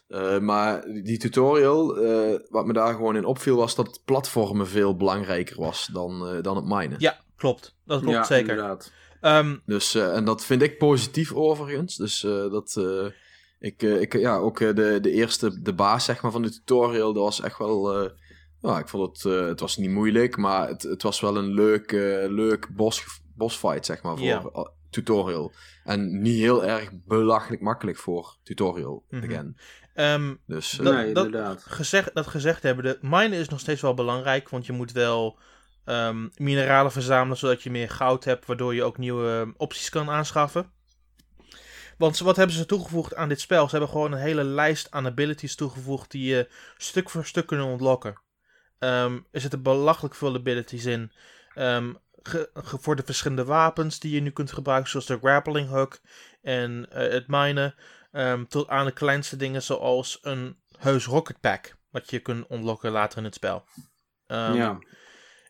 Eh, maar die tutorial, eh, wat me daar gewoon in opviel, was dat het platformen veel belangrijker was dan, eh, dan het minen.
ja, klopt. Dat klopt
ja,
zeker.
inderdaad.
Ehm,
Dus, eh, en dat vind ik positief overigens. Dus eh, dat, eh, ik, eh, ik, ja, ook eh, de, de eerste, de baas zeg maar, van de tutorial, dat was echt wel, eh, ja, ik vond het, eh, het was niet moeilijk, maar het, het was wel een leuk, leuk bos, bosfight, zeg maar, voor tutorial. En niet heel erg belachelijk makkelijk voor tutorial,
Mhm.
again.
ehm,
Dus,
Dat-
nee,
dat-
inderdaad.
gezegd, dat gezegd hebben, de minen is nog steeds wel belangrijk, want je moet wel ehm, mineralen verzamelen zodat je meer goud hebt, waardoor je ook nieuwe ehm, opties kan aanschaffen. Want wat hebben ze toegevoegd aan dit spel? Ze hebben gewoon een hele lijst aan abilities toegevoegd die je stuk voor stuk kunnen ontlokken. Ehm, er zitten belachelijk veel abilities in. Voor de verschillende wapens die je nu kunt gebruiken, zoals de grappling hook en eh, het minen. Tot aan de kleinste dingen zoals een heus rocket pack. Wat je kunt ontlokken later in het spel.
Ja.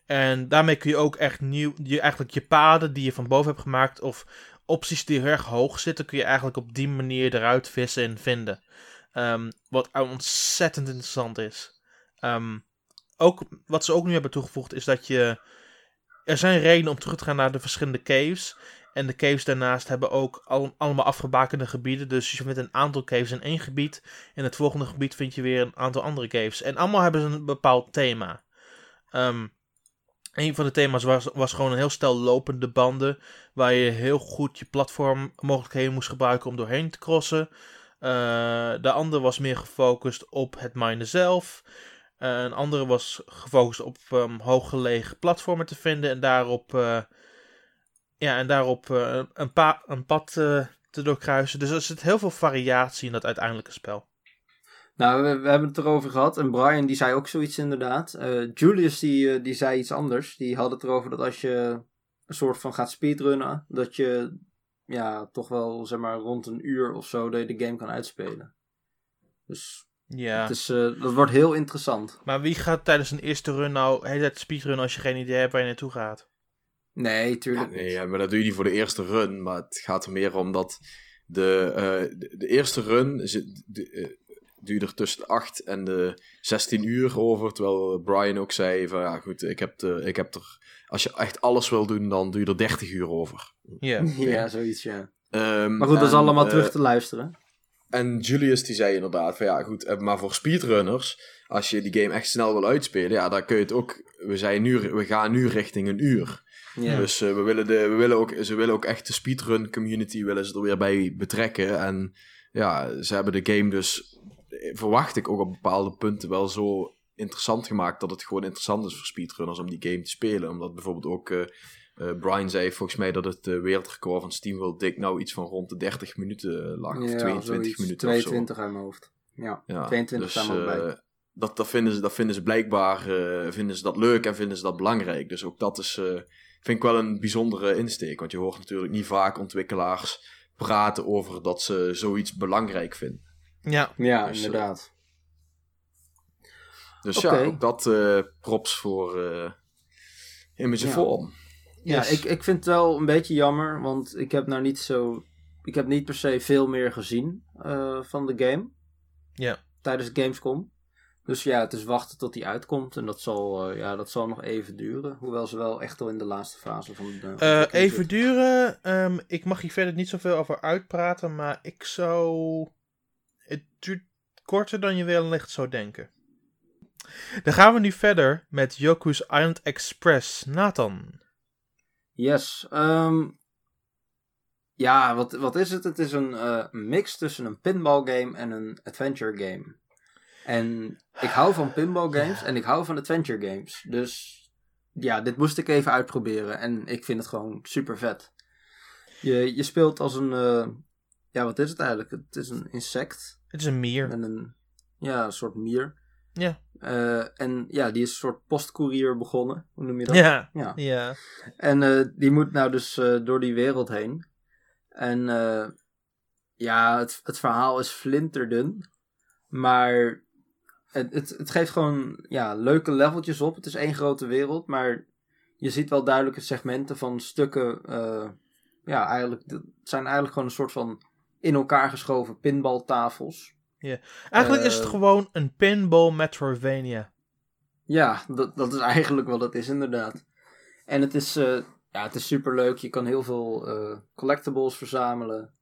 En daarmee kun je ook echt nieuw, je, eigenlijk je paden die je van boven hebt gemaakt, of opties die erg hoog zitten, kun je eigenlijk op die manier eruit vissen en vinden. Ehm, wat ontzettend interessant is. Ehm, ook, wat ze ook nu hebben toegevoegd is dat je. Er zijn redenen om terug te gaan naar de verschillende caves. En de caves daarnaast hebben ook al, allemaal afgebakende gebieden. Dus je vindt een aantal caves in één gebied. In het volgende gebied vind je weer een aantal andere caves. En allemaal hebben ze een bepaald thema. Ehm, een van de thema's was, was gewoon een heel stel lopende banden. Waar je heel goed je platformmogelijkheden moest gebruiken om doorheen te crossen. Eh, de andere was meer gefocust op het minen zelf. Eh, een andere was gefocust op um, hooggelegen platformen te vinden. En daarop, eh, ja, en daarop een, pa een pad te doorkruisen. Dus er zit heel veel variatie in dat uiteindelijke spel.
Nou, we, we hebben het erover gehad. En Brian die zei ook zoiets inderdaad. Eh, Julius die, eh, die zei iets anders. Die had het erover dat als je een soort van gaat speedrunnen, dat je ja, toch wel zeg maar rond een uur of zo dat je de game kan uitspelen. Dus
Ja.
het is, eh, dat wordt heel interessant.
Maar wie gaat tijdens een eerste run nou de hele tijd speedrunnen als je geen idee hebt waar je naartoe gaat?
Nee,
Ja,
tuurlijk
nee,
niet.
ja, maar dat doe je niet voor de eerste run. Maar het gaat er meer om dat de, eh, de, de eerste run zit, de, duurt er tussen de 8 en de 16 uur over. Terwijl Brian ook zei van ja goed, ik heb, de, ik heb er... Als je echt alles wil doen, dan duurt er 30 uur over.
Ja.
Ja, zoiets ja.
Ehm,
Maar goed, dat is allemaal
eh,
terug te luisteren.
En Julius die zei inderdaad van ja goed, eh, maar voor speedrunners, als je die game echt snel wil uitspelen, ja, dan kun je het ook. We, zijn nu, we gaan nu richting een uur.
Ja.
Dus eh, we willen de, we willen ook, ze willen ook echt de speedrun community willen ze er weer bij betrekken. En ja, ze hebben de game dus, eh, verwacht ik ook op bepaalde punten wel zo interessant gemaakt dat het gewoon interessant is voor speedrunners om die game te spelen. Omdat bijvoorbeeld ook eh, eh, Brian zei volgens mij dat het uh, wereldrecord van SteamWorld Dick nou iets van rond de 30 minuten lag. of
Ja,
22
zoiets.
minuten of zo.
22 uit mijn hoofd. Ja,
Ja,
22
dus,
staan bij.
eh, dat, dat, vinden ze, dat vinden ze blijkbaar eh, vinden ze dat leuk en vinden ze dat belangrijk. Dus ook dat is, eh, vind ik wel een bijzondere insteek. Want je hoort natuurlijk niet vaak ontwikkelaars praten over dat ze zoiets belangrijk vinden.
Ja.
Ja,
dus, eh,
inderdaad.
Dus ja, ook dat eh, props voor eh Image
Ja.
Form.
Ja,
Yes.
ik, ik vind het wel een beetje jammer, want ik heb nou niet zo... Ik heb niet per se veel meer gezien eh, van de game.
Ja.
Tijdens Gamescom. Dus ja, het is wachten tot die uitkomt. En dat zal, eh, ja, dat zal nog even duren. Hoewel ze wel echt al in de laatste fase van de.
Eh,
ontwikkeling
even duren. Ehm, ik mag hier verder niet zoveel over uitpraten, maar ik zou. Het duurt korter dan je wellicht zou denken. Dan gaan we nu verder met Yoku's Island Express. Nathan.
Yes. ehm, ja, wat, wat is het? Het is een eh, mix tussen een pinball game en een adventure game. En ik hou van pinball games en ik hou van adventure games. Dus ja, dit moest ik even uitproberen. En ik vind het gewoon super vet. Je, je speelt als een. eh, ja, wat is het eigenlijk? Het is een insect.
Het is een mier.
Met een. Ja, een soort mier.
Ja.
Eh, en ja, die is een soort postcourier begonnen. Hoe noem je dat?
Ja.
ja.
Ja.
En eh, die moet nou dus eh, door die wereld heen. En ja, het, het verhaal is flinterdun. Maar het, het, het geeft gewoon ja, leuke leveltjes op. Het is één grote wereld, maar je ziet wel duidelijke segmenten van stukken. ja, eigenlijk, het zijn eigenlijk gewoon een soort van in elkaar geschoven pinbaltafels.
Eigenlijk is het
Eh,
gewoon een pinball Metroidvania.
Ja, dat, dat is eigenlijk wat het is, inderdaad. En het is, eh, ja, het is super leuk. Je kan heel veel eh, collectibles verzamelen.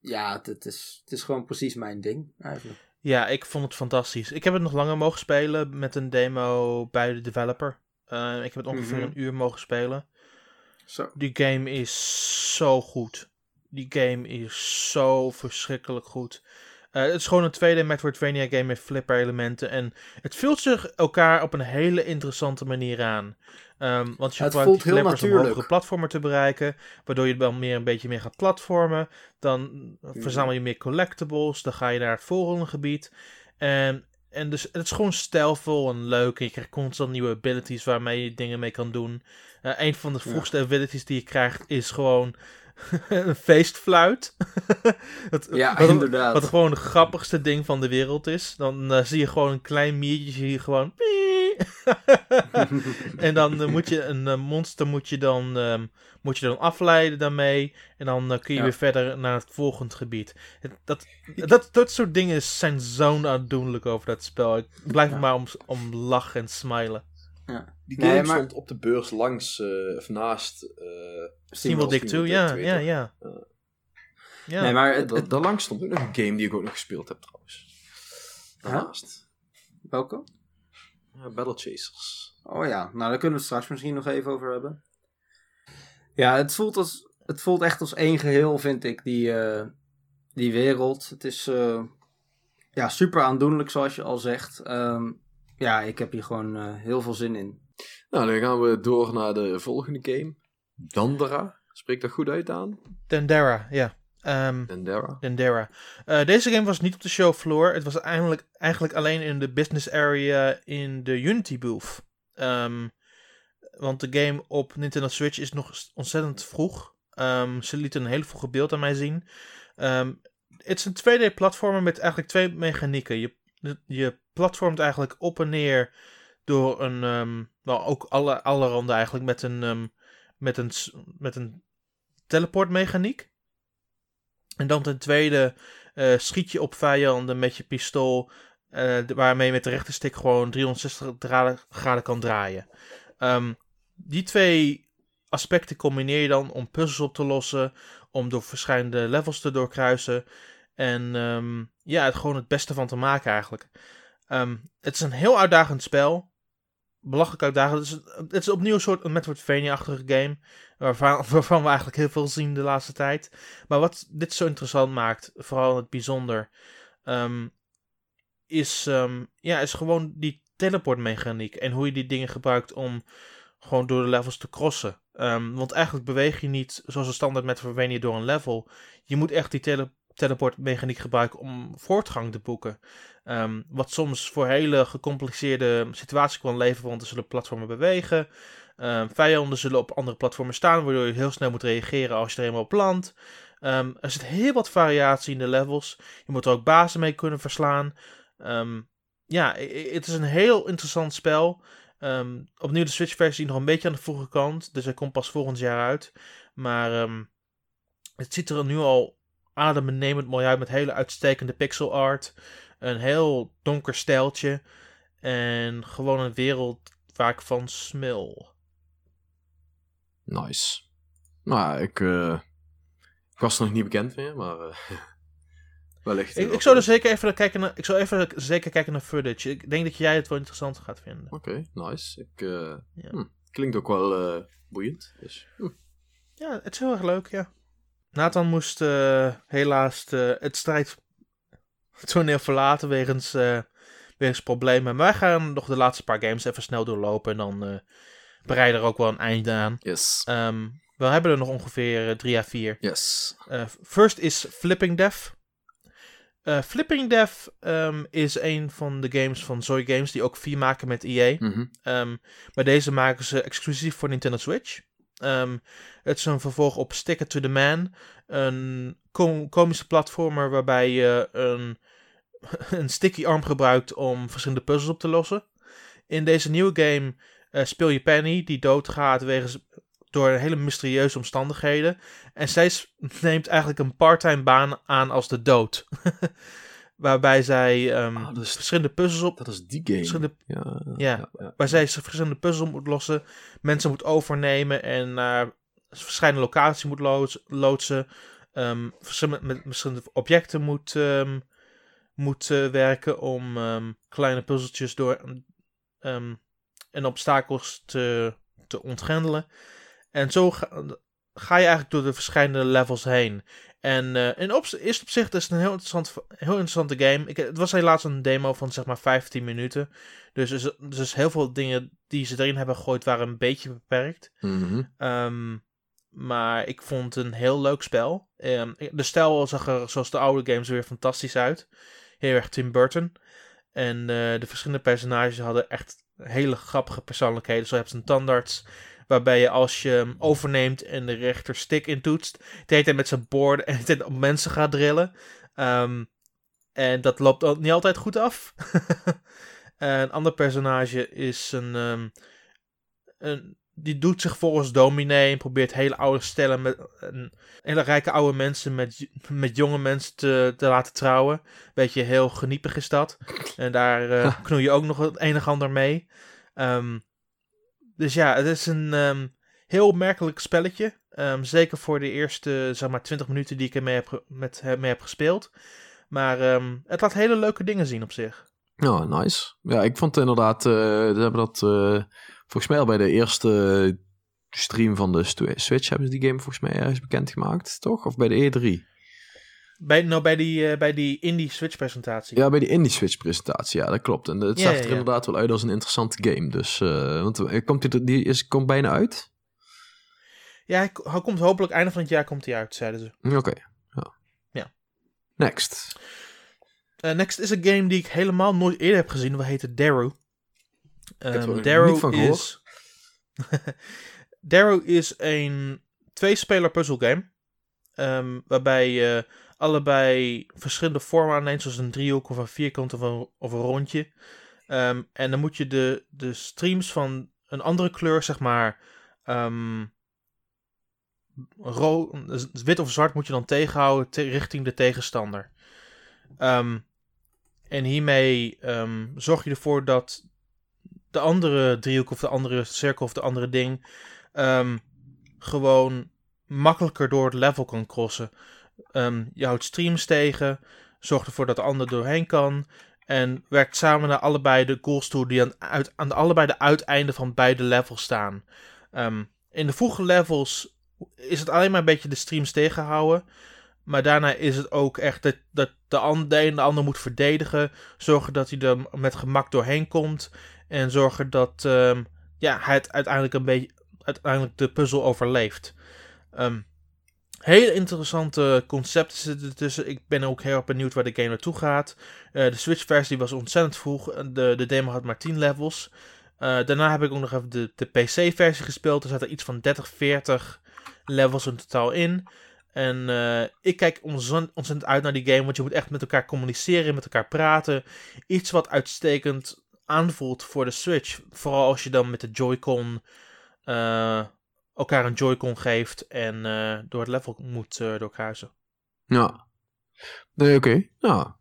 Ja, het, het, is, het is gewoon precies mijn ding, eigenlijk.
Ja, ik vond het fantastisch. Ik heb het nog langer mogen spelen met een demo bij de developer. Ik heb het ongeveer
Mhm.
een uur mogen spelen.
Zo.
Die game is zo goed. Die game is zo verschrikkelijk goed. Eh, het is gewoon een 2D Metroidvania game met flipper elementen. En het vult zich elkaar op een hele interessante manier aan. Ehm, want je
Het
gebruikt die flippers om hogere platformen te bereiken. Waardoor je dan meer een beetje meer gaat platformen. Dan
Mhm.
verzamel je meer collectibles. Dan ga je naar het volgende gebied. En, en dus het is gewoon stijlvol en leuk. En je krijgt constant nieuwe abilities waarmee je dingen mee kan doen. Eh, een van de
Ja.
vroegste abilities die je krijgt is gewoon een feestfluit. dat,
Ja,
wat,
inderdaad.
wat gewoon het grappigste ding van de wereld is. Dan eh, zie je gewoon een klein miertje, zie je gewoon... en dan eh, moet je een eh, monster moet je dan, ehm, moet je dan afleiden daarmee. En dan kun je
Ja.
weer verder naar het volgende gebied. Het- Dat, dat, dat soort dingen zijn zo aandoenlijk over dat spel. Ik blijf
Ja.
maar om, om lachen en smilen.
Die
Nee,
game
maar-
stond op de beurs langs, eh, of naast... eh
Steamworld Dick 2,
Steamworld
ja, ja,
2,
ja.
Ja.
Nee, maar het,
da-
het-
daarlangs stond ook nog een game die ik ook nog gespeeld heb trouwens. Daarnaast.
welke?
Ja, Battle Chasers.
Oh ja, nou daar kunnen we het straks misschien nog even over hebben. Ja, het voelt, als, het voelt echt als één geheel, vind ik, die, eh, die wereld. Het is eh, ja, super aandoenlijk, zoals je al zegt. Ehm, ja, ik heb hier gewoon eh, heel veel zin in.
Nou, dan gaan we door naar de volgende game. Dandara. Spreekt dat goed uit aan?
Dendera, ja. Ehm,
Dandara.
Dendera. Eh, deze game was niet op de showfloor. Het was eigenlijk, eigenlijk alleen in de business area in de Unity booth. Ehm, want de game op Nintendo Switch is nog ontzettend vroeg. Ehm, ze lieten een hele vroege beeld aan mij zien. Ehm, het is een 2D-platformer met eigenlijk twee mechanieken. Je, je platformt eigenlijk op en neer door een... nou, ook alle, alle randen eigenlijk met een, ehm, met een, met een teleportmechaniek. En dan ten tweede eh, schiet je op vijanden met je pistool, eh, waarmee je met de rechterstick gewoon 360 graden, kan draaien. Ehm, die twee aspecten combineer je dan om puzzels op te lossen, om door verschillende levels te doorkruisen. En ja, het gewoon het beste van te maken eigenlijk. Ehm, het is een heel uitdagend spel. Belachelijk uitdagend. Het is, het is opnieuw een soort Metroidvania-achtige game. Waarvan, waarvan we eigenlijk heel veel zien de laatste tijd. Maar wat dit zo interessant maakt, vooral in het bijzonder, ehm, is, ehm, ja, is gewoon die teleportmechaniek. En hoe je die dingen gebruikt om gewoon door de levels te crossen. Want eigenlijk beweeg je niet zoals een standaard Metroidvania door een level. Je moet echt die tele teleportmechaniek gebruiken om voortgang te boeken. Ehm, wat soms voor hele gecompliceerde situaties kan leveren, want er zullen platformen bewegen. Ehm, vijanden zullen op andere platformen staan, waardoor je heel snel moet reageren als je er eenmaal op landt. Ehm, er zit heel wat variatie in de levels. Je moet er ook bazen mee kunnen verslaan. Ja, het is een heel interessant spel. Opnieuw de Switch-versie nog een beetje aan de vroege kant, dus hij komt pas volgend jaar uit. Maar het ziet er nu al adembenemend mooi uit met hele uitstekende pixel art. een heel donker stijltje. En gewoon een wereld waar ik van smil.
Nice. Nou, ik, eh, ik was er nog niet bekend mee, maar uh, wellicht.
Ik, ik zou er zeker even kijken naar, ik zou even zeker kijken naar footage. Ik denk dat jij het wel interessant gaat vinden.
Oké, nice. Ik, uh,
Ja.
hm, klinkt ook wel boeiend. Dus, hm.
Ja, het is heel erg leuk, ja. Nathan moest eh, helaas de, het strijdtoneel verlaten wegens, eh, wegens problemen. Maar wij gaan nog de laatste paar games even snel doorlopen. En dan bereiden er ook wel een einde aan.
Yes.
Ehm, we hebben er nog ongeveer drie à vier.
Yes.
First is Flipping Death. Flipping Death ehm, is een van de games van Zoe Games die ook vier maken met EA.
Mhm.
Ehm, maar deze maken ze exclusief voor Nintendo Switch. Ehm, het is een vervolg op Stick to the Man. Een com- komische platformer waarbij je een, een sticky arm gebruikt om verschillende puzzels op te lossen. In deze nieuwe game eh, speel je Penny, die doodgaat wegens, door hele mysterieuze omstandigheden. En zij neemt eigenlijk een parttime baan aan als de dood. waarbij zij ehm,
is-
verschillende puzzels op,
Dat is die game.
verschillende
Ja.
ja,
ja.
waar zij verschillende puzzels moet lossen, mensen moet overnemen en naar verschillende locaties moet loods- loodsen, ehm, verschillende, met verschillende objecten moet, ehm, moet eh, werken om ehm, kleine puzzeltjes door ehm, en obstakels te, te ontgrendelen. En zo ga, ga je eigenlijk door de verschillende levels heen. En eh in op, op zich is het een heel, interessant, heel interessante game. Ik, het was helaas een demo van zeg maar 15 minuten. Dus, dus, dus heel veel dingen die ze erin hebben gegooid waren een beetje beperkt.
Mhm.
Ehm, maar ik vond het een heel leuk spel. Ehm, de stijl zag er zoals de oude games weer fantastisch uit. Heel erg Tim Burton. En eh, de verschillende personages hadden echt hele grappige persoonlijkheden. Zo heb je een tandarts. Waarbij je als je hem overneemt en de rechter stick intoetst. De hele tijd met zijn bord en de hele tijd op mensen gaat drillen. Ehm, en dat loopt ook niet altijd goed af. een ander personage is een, ehm, een. Die doet zich volgens dominee en probeert hele oude stellen met. een- hele rijke oude mensen met, met jonge mensen te, te laten trouwen. Beetje heel geniepig is dat. En daar eh knoei je ook nog het een en ander mee. Ehm, dus ja, het is een ehm, heel opmerkelijk spelletje. Ehm, zeker voor de eerste, zeg maar, 20 minuten die ik ermee heb, met, mee heb gespeeld. Maar ehm, het laat hele leuke dingen zien op zich.
Ja, nice. Ja, ik vond inderdaad, eh ze hebben dat eh, volgens mij al bij de eerste stream van de Switch hebben ze die game volgens mij ergens bekendgemaakt, toch? Of bij de E3?
Bij, nou, bij die, eh, bij die Indie Switch presentatie.
Ja, bij die Indie Switch presentatie, ja, dat klopt. En het
Ja,
zag
ja,
er
ja.
inderdaad wel uit als een interessante game. Dus, eh, want eh, komt die, die is, komt bijna uit?
Ja, hij, hij komt hopelijk einde van het jaar komt hij uit, zeiden ze.
Oké, ja.
Ja.
Next.
Next is een game die ik helemaal nooit eerder heb gezien. Dat heet Darrow. Ehm Darrow
van
is... Darrow is een twee-speler puzzelgame. Ehm waarbij je allebei verschillende vormen aanneemt, zoals een driehoek of een vierkant of een, of een rondje. Ehm, en dan moet je de, de streams van een andere kleur, zeg maar, ehm, ro- wit of zwart, moet je dan tegenhouden te- richting de tegenstander. Ehm, en hiermee zorg je ervoor dat de andere driehoek of de andere cirkel of de andere ding gewoon makkelijker door het level kan crossen. Ehm, je houdt streams tegen, zorgt ervoor dat de ander doorheen kan en werkt samen naar allebei de goals toe die aan, uit, aan allebei de uiteinden van beide levels staan. Ehm, in de vroege levels is het alleen maar een beetje de streams tegenhouden. Maar daarna is het ook echt dat, dat de, een de ander moet verdedigen. Zorgen dat hij er met gemak doorheen komt. En zorgen dat ehm, ja, hij het uiteindelijk een beetje uiteindelijk de puzzel overleeft. Ehm hele interessante concepten zitten ertussen. Ik ben ook heel erg benieuwd waar de game naartoe gaat. Eh, de Switch-versie was ontzettend vroeg. De, de demo had maar 10 levels. Eh, daarna heb ik ook nog even de, de PC-versie gespeeld. Er zaten iets van 30, 40 levels in totaal in. En eh, ik kijk ontzettend, uit naar die game, want je moet echt met elkaar communiceren, met elkaar praten. Iets wat uitstekend aanvoelt voor de Switch. Vooral als je dan met de Joy-Con elkaar een Joy-Con geeft en eh, door het level moet eh doorkruisen.
Ja. Nee, oké. Ja.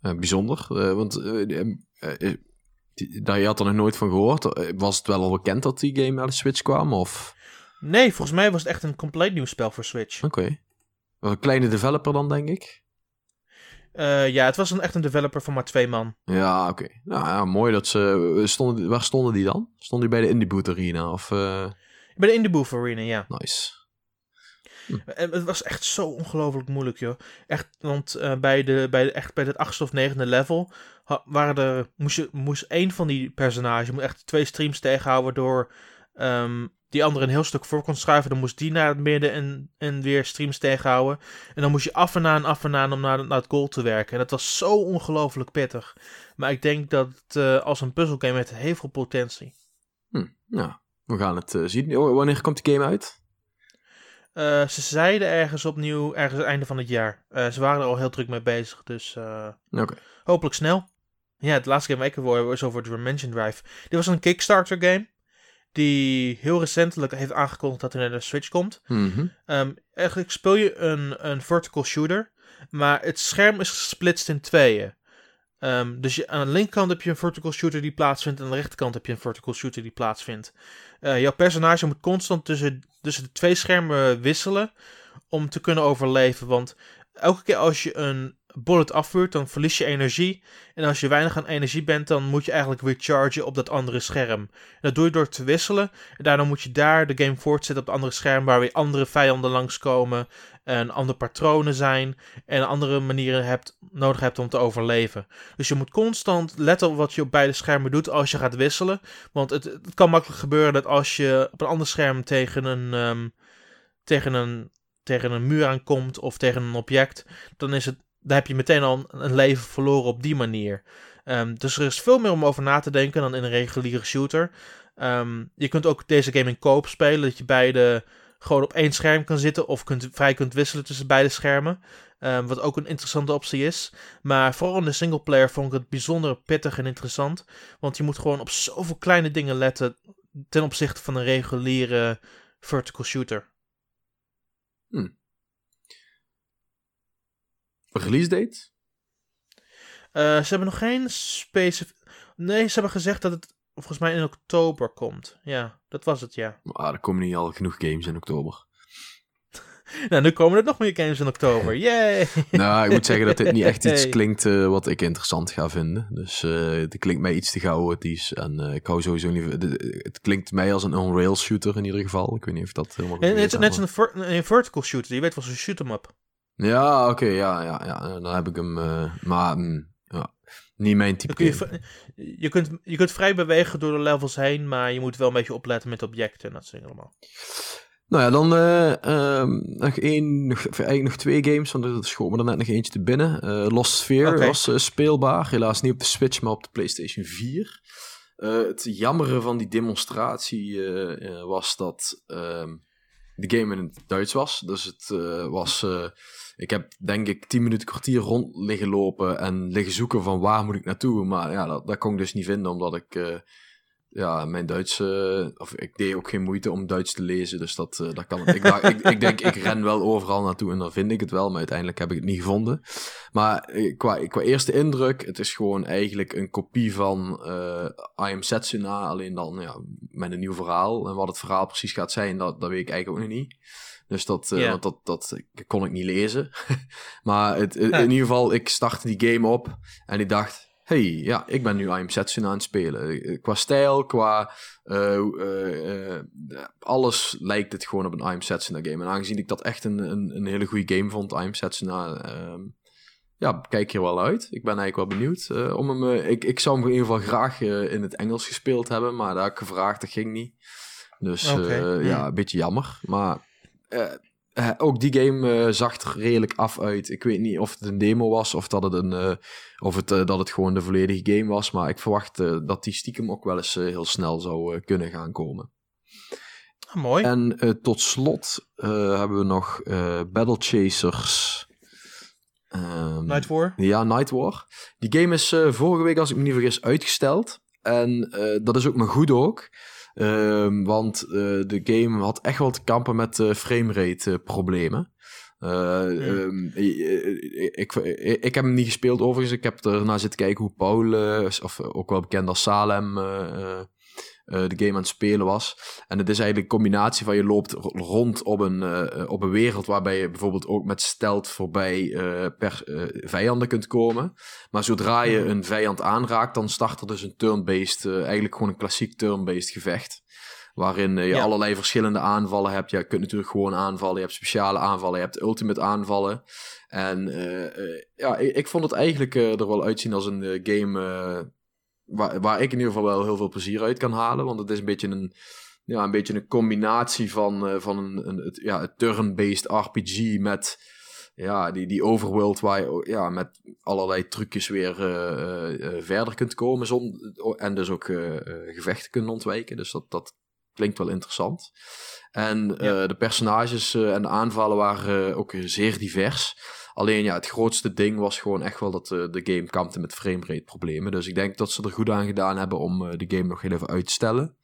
bijzonder. want daar je had er nog nooit van gehoord. Was het wel al bekend dat die game naar de Switch kwam? Of...
Nee, volgens mij was het echt een compleet nieuw spel voor Switch.
Oké. Een kleine developer dan, denk ik?
Uh, ja, het was een, echt een developer van maar twee man.
Ja, oké. Nou ja, mooi dat ze... Stonden, waar stonden die dan? Stonden die bij de Indie Boot Arena? Of, uh...
Bij de Indie Boot Arena, ja.
Nice.
Hm. En het was echt zo ongelooflijk moeilijk, joh. Echt, want uh, bij, de, bij, de, echt bij het achtste of negende level waren er, moest, je, moest één van die personages moet echt twee streams tegenhouden door um, die andere een heel stuk voor kon schuiven. Dan moest die naar het midden en, en weer streams tegenhouden. En dan moest je af en aan, af en aan om naar, naar het goal te werken. En dat was zo ongelooflijk pittig. Maar ik denk dat het uh, als een puzzelgame heeft heel veel potentie.
Hm, ja, we gaan het uh, zien. Oh, wanneer komt die game uit?
Uh, ze zeiden ergens opnieuw, ergens het einde van het jaar. ze waren er al heel druk mee bezig, dus
okay.
hopelijk snel. Ja, het laatste game waar ik voor was over Dimension Drive. Dit was een Kickstarter game die heel recentelijk heeft aangekondigd dat hij naar de Switch komt.
Mm
eigenlijk speel je een, een vertical shooter, maar het scherm is gesplitst in tweeën. Um, dus je, aan de linkerkant heb je een vertical shooter die plaatsvindt en aan de rechterkant heb je een vertical shooter die plaatsvindt. Uh, jouw personage moet constant tussen, tussen de twee schermen wisselen om te kunnen overleven, want elke keer als je een bullet afvuurt, dan verlies je energie. En als je weinig aan energie bent, dan moet je eigenlijk weer chargen op dat andere scherm. En dat doe je door te wisselen. En daarna moet je daar de game voortzetten op het andere scherm, waar weer andere vijanden langskomen. En andere patronen zijn. En andere manieren hebt, nodig hebt om te overleven. Dus je moet constant letten op wat je op beide schermen doet als je gaat wisselen. Want het, het kan makkelijk gebeuren dat als je op een ander scherm tegen een. Um, tegen een tegen een muur aankomt of tegen een object, dan is het daar heb je meteen al een leven verloren op die manier. Um, dus er is veel meer om over na te denken dan in een reguliere shooter. Um, je kunt ook deze game in koop spelen, dat je beide gewoon op één scherm kan zitten of kunt, vrij kunt wisselen tussen beide schermen. Um, wat ook een interessante optie is. Maar vooral in de singleplayer vond ik het bijzonder pittig en interessant. Want je moet gewoon op zoveel kleine dingen letten ten opzichte van een reguliere vertical shooter.
Hm. Release date?
Uh, ze hebben nog geen specifiek. Nee, ze hebben gezegd dat het volgens mij in oktober komt. Ja, dat was het, ja.
Maar er komen niet al genoeg games in oktober.
nou, nu komen er nog meer games in oktober. Yay!
nou, ik moet zeggen dat dit niet echt iets klinkt uh, wat ik interessant ga vinden. Dus uh, het klinkt mij iets te chaotisch. En uh, ik hou sowieso niet... Het klinkt mij als een on-rail shooter in ieder geval. Ik weet niet of dat helemaal...
En het is net een, ver een vertical shooter. Je weet wel, zo'n shoot 'em up.
Ja, oké, ja, ja, ja, dan heb ik hem. Uh, maar mm, ja, niet mijn type.
Je, je, kunt, je kunt vrij bewegen door de levels heen, maar je moet wel een beetje opletten met objecten en dat soort allemaal.
Nou ja, dan uh, nog één, nog, eigenlijk nog twee games, want er schoot me er net nog eentje te binnen. Uh, Lost Sphere okay. was speelbaar, helaas niet op de Switch, maar op de PlayStation 4. het jammere van die demonstratie was dat ehm, de game in het Duits was. Dus het was ik heb denk ik tien minuten kwartier rond liggen lopen en liggen zoeken van waar moet ik naartoe. Maar ja, dat, dat kon ik dus niet vinden, omdat ik uh, ja, mijn Duits, uh, of ik deed ook geen moeite om Duits te lezen. Dus dat, uh, dat kan. Ik, ik, ik denk, ik ren wel overal naartoe en dan vind ik het wel, maar uiteindelijk heb ik het niet gevonden. Maar qua, qua eerste indruk, het is gewoon eigenlijk een kopie van I Am Setsuna, alleen dan ja, met een nieuw verhaal. En wat het verhaal precies gaat zijn, dat, dat weet ik eigenlijk ook nog niet. Dus dat, want dat, dat kon ik niet lezen. maar het, in ieder geval, ik startte die game op en ik dacht, hey, ja, ik ben nu I'm Setsuna aan het spelen. Eh, qua stijl, qua uh, alles lijkt het gewoon op een I'm Setsuna game. En aangezien ik dat echt een, een, een hele goede game vond, I'm Setsuna, ehm, ja, kijk hier wel uit. Ik ben eigenlijk wel benieuwd. om hem, ik, ik zou hem in ieder geval graag in het Engels gespeeld hebben, maar daar heb ik gevraagd, dat ging niet. Dus okay. ja, een beetje jammer. Maar uh, uh, ook die game uh, zag er redelijk af uit. Ik weet niet of het een demo was of dat het, een, of het, dat het gewoon de volledige game was. Maar ik verwacht dat die stiekem ook wel eens heel snel zou kunnen gaan komen.
Ah, mooi.
En tot slot hebben we nog Battle Chasers.
Um, Night War?
Ja, Night War. Die game is vorige week, als ik me niet vergis, uitgesteld. En dat is ook maar goed ook. Um, want uh, de game had echt wel te kampen met uh, framerate uh, problemen. Ik, ik, ik, heb hem niet gespeeld overigens. Ik heb ernaar zitten kijken hoe Paul, of ook wel bekend als Salem, de game aan het spelen was. En het is eigenlijk een combinatie van je loopt rond op een, op een wereld waarbij je bijvoorbeeld ook met stelt voorbij per, vijanden kunt komen. Maar zodra je mhm. een vijand aanraakt, dan start er dus een turn-based, eigenlijk gewoon een klassiek turn-based gevecht. Waarin je allerlei verschillende aanvallen hebt. Je kunt natuurlijk gewoon aanvallen. Je hebt speciale aanvallen. Je hebt ultimate aanvallen. En uh, ja, ik, ik, vond het eigenlijk uh, er wel uitzien als een game waar, waar ik in ieder geval wel heel veel plezier uit kan halen. Want het is een beetje een, ja, een, beetje een combinatie van, van een, een het, ja, turn-based RPG met ja, die, die overworld waar je ja, met allerlei trucjes weer verder kunt komen. Zon, en dus ook gevechten kunt ontwijken. Dus dat, dat klinkt wel interessant. En eh, de personages en de aanvallen waren ook zeer divers. Alleen ja, het grootste ding was gewoon echt wel dat de game kampte met framerate problemen. Dus ik denk dat ze er goed aan gedaan hebben om de game nog heel even uit te stellen.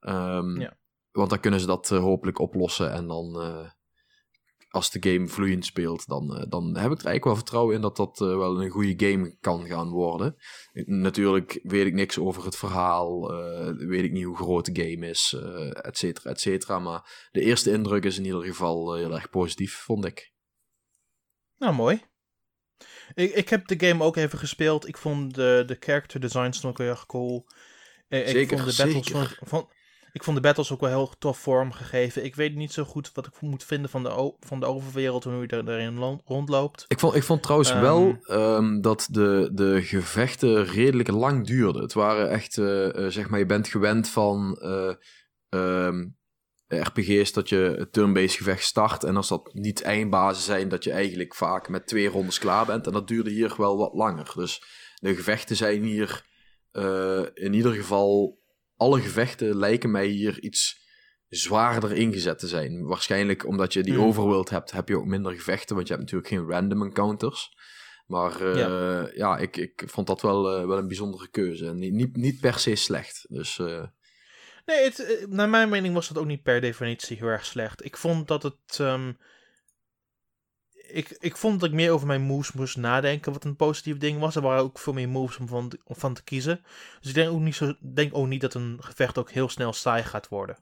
Um, ja. Want dan kunnen ze dat hopelijk oplossen en dan als de game vloeiend speelt, dan, uh, dan heb ik er eigenlijk wel vertrouwen in dat dat uh, wel een goede game kan gaan worden. Natuurlijk weet ik niks over het verhaal, uh, weet ik niet hoe groot de game is, et cetera, et cetera. Maar de eerste indruk is in ieder geval heel erg positief, vond ik.
Nou, mooi. Ik, ik heb de game ook even gespeeld. Ik vond de, de character designs nog heel erg cool.
Zeker, ik vond de battles
van, ik vond de battles ook wel heel tof vormgegeven. Ik weet niet zo goed wat ik moet vinden van de, van de overwereld en hoe je erin rondloopt.
Ik vond, ik vond trouwens ehm, wel um, dat de, de gevechten redelijk lang duurden. Het waren echt, uh, zeg maar, je bent gewend van uh, um, RPG's dat je het turn-based gevecht start. En als dat niet eindbazen zijn, dat je eigenlijk vaak met twee rondes klaar bent. En dat duurde hier wel wat langer. Dus de gevechten zijn hier uh, in ieder geval alle gevechten lijken mij hier iets zwaarder ingezet te zijn. Waarschijnlijk omdat je die hmm. overworld hebt, heb je ook minder gevechten, want je hebt natuurlijk geen random encounters. Maar uh, ja. ja, ik, ik vond dat wel, uh, wel een bijzondere keuze. En niet, niet per se slecht. Dus.
Nee, het, naar mijn mening was dat ook niet per definitie heel erg slecht. Ik vond dat het um, ik, ik vond dat ik meer over mijn moves moest nadenken, wat een positief ding was. Er waren ook veel meer moves om van, om van te kiezen. Dus ik denk ook, niet zo, denk ook niet dat een gevecht ook heel snel saai gaat worden.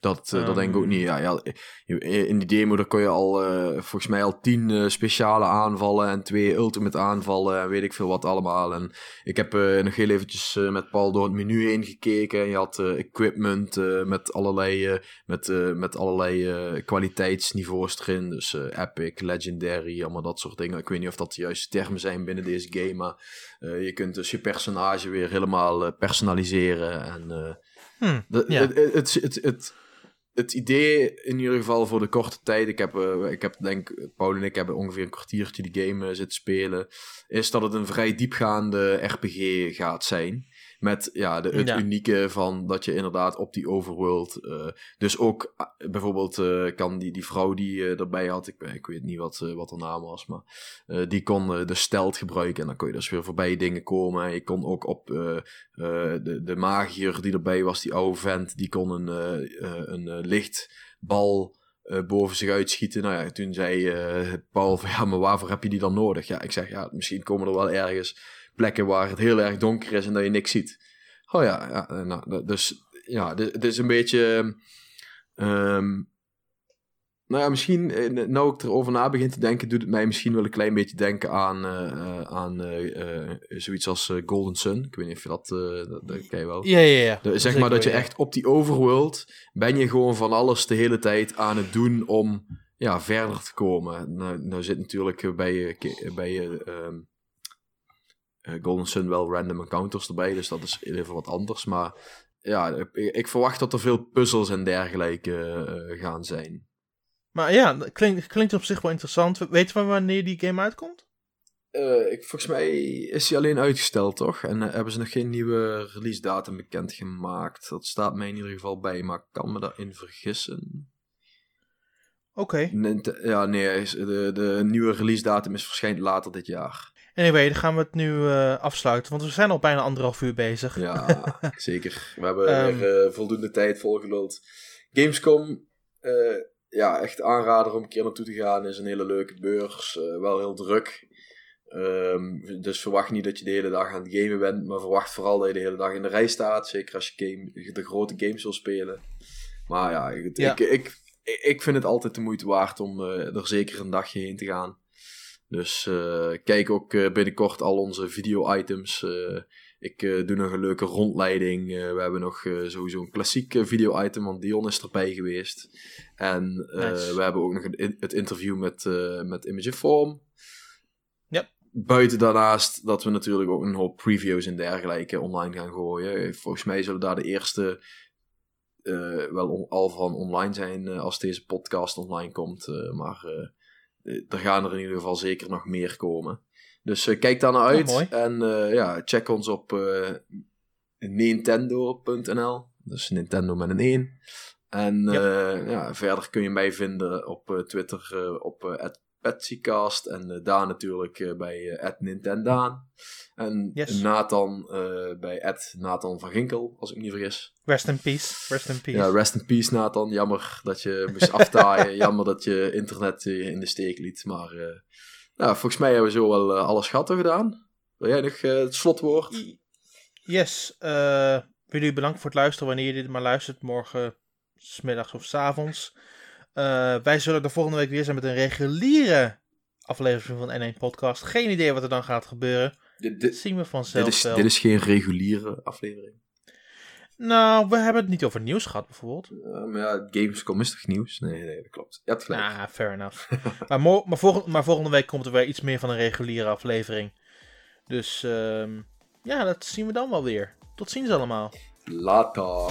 Dat, uh, dat denk ik ook niet. Ja, ja, in die demo daar kon je al, uh, volgens mij al tien uh, speciale aanvallen en twee ultimate aanvallen en weet ik veel wat allemaal. En ik heb nog heel eventjes met Paul door het menu heen gekeken. En je had equipment met allerlei, met, met allerlei kwaliteitsniveaus erin. Dus epic, legendary, allemaal dat soort dingen. Ik weet niet of dat de juiste termen zijn binnen deze game, maar je kunt dus je personage weer helemaal personaliseren. En
hmm,
het, het, het, het het idee in ieder geval voor de korte tijd, ik heb, uh, ik heb denk, Paul en ik hebben ongeveer een kwartiertje die game uh, zitten spelen, is dat het een vrij diepgaande RPG gaat zijn. Met ja, de, het unieke van dat je inderdaad op die overworld. Uh, dus ook uh, bijvoorbeeld uh, kan die, die vrouw die erbij had, ik, ik weet niet wat, wat haar naam was, maar die kon de stelt gebruiken. En dan kon je dus weer voorbij dingen komen. En je kon ook op de, de magier die erbij was, die oude vent, die kon een, een lichtbal. Uh, boven zich uitschieten. Nou ja, toen zei uh, Paul van ja, maar waarvoor heb je die dan nodig? Ja, ik zeg ja, misschien komen er wel ergens plekken waar het heel erg donker is en dat je niks ziet. Oh ja, ja eh, nou, dus ja, dit, is een beetje. Um, nou ja, misschien, eh, nou ik erover na begin te denken, doet het mij misschien wel een klein beetje denken aan, uh, aan uh, zoiets als Golden Sun. Ik weet niet of je dat, dat, dat ken je wel.
Ja, ja, ja.
zeg maar dat je echt op die overworld, ben je gewoon van alles de hele tijd aan het doen om ja, verder te komen. Nou, nou zit natuurlijk bij, bij um, uh, Golden Sun wel random encounters erbij, dus dat is even wat anders. Maar ja, ik, verwacht dat er veel puzzels en dergelijke uh, gaan zijn.
Maar ja, klinkt, klinkt op zich wel interessant. Weet je wanneer die game uitkomt?
Uh, ik, volgens mij is hij alleen uitgesteld, toch? En hebben ze nog geen nieuwe release datum bekendgemaakt. Dat staat mij in ieder geval bij, maar ik kan me daarin vergissen.
Oké.
Ja, nee, de, de nieuwe release datum is waarschijnlijk later dit jaar.
Anyway, dan gaan we het nu uh, afsluiten, want we zijn al bijna anderhalf uur bezig.
Ja, zeker. We hebben um, weer uh, voldoende tijd volgeluld. Gamescom, uh, ja, echt aanrader om een keer naartoe te gaan. is een hele leuke beurs. eh, wel heel druk. Ehm, dus verwacht niet dat je de hele dag aan het gamen bent. Maar verwacht vooral dat je de hele dag in de rij staat. Zeker als je game, de grote games wil spelen. Maar ja, ik,
Ja.
Ik, ik, ik vind het altijd de moeite waard om eh, er zeker een dagje heen te gaan. Dus eh, kijk ook eh, binnenkort al onze video-items. eh, ik doe nog een leuke rondleiding. We hebben nog sowieso een klassiek video-item, want Dion is erbij geweest. En
Nice.
we hebben ook nog een het interview met, met Imageform.
Yep.
Buiten daarnaast dat we natuurlijk ook een hoop previews en dergelijke online gaan gooien. Volgens mij zullen daar de eerste wel al van online zijn als deze podcast online komt. maar er gaan er in ieder geval zeker nog meer komen. Dus eh, kijk daar naar uit.
mooi.
En eh, ja, check ons op eh, nintendo.nl. Dus Nintendo met een 1. En eh, ja, verder kun je mij vinden op eh, Twitter eh, op @patsycast en eh, daar natuurlijk eh, bij eh @nintendaan. En
Yes.
Nathan bij Nathan van Ginkel, als ik me niet vergis.
Rest in peace. Rest in peace.
Ja, rest in peace Nathan. Jammer dat je moest aftaaien. Jammer dat je internet in de steek liet. Maar nou, volgens mij hebben we zo wel alles gehad gedaan. Wil jij nog het slotwoord?
Yes. wil jullie bedankt voor het luisteren wanneer je dit maar luistert. Morgen, smiddags of s avonds. Eh, wij zullen de volgende week weer zijn met een reguliere aflevering van N1 Podcast. Geen idee wat er dan gaat gebeuren.
Dit,
Dat zien we vanzelf
dit is,
wel.
dit is geen reguliere aflevering.
Nou, we hebben het niet over nieuws gehad bijvoorbeeld.
Eh, maar ja, Gamescom is toch nieuws? Nee, nee, dat klopt. Je hebt gelijk.
Ah, fair enough. maar, maar, volgende, maar volgende week komt er weer iets meer van een reguliere aflevering. Dus ehm, ja, dat zien we dan wel weer. Tot ziens allemaal.
Later.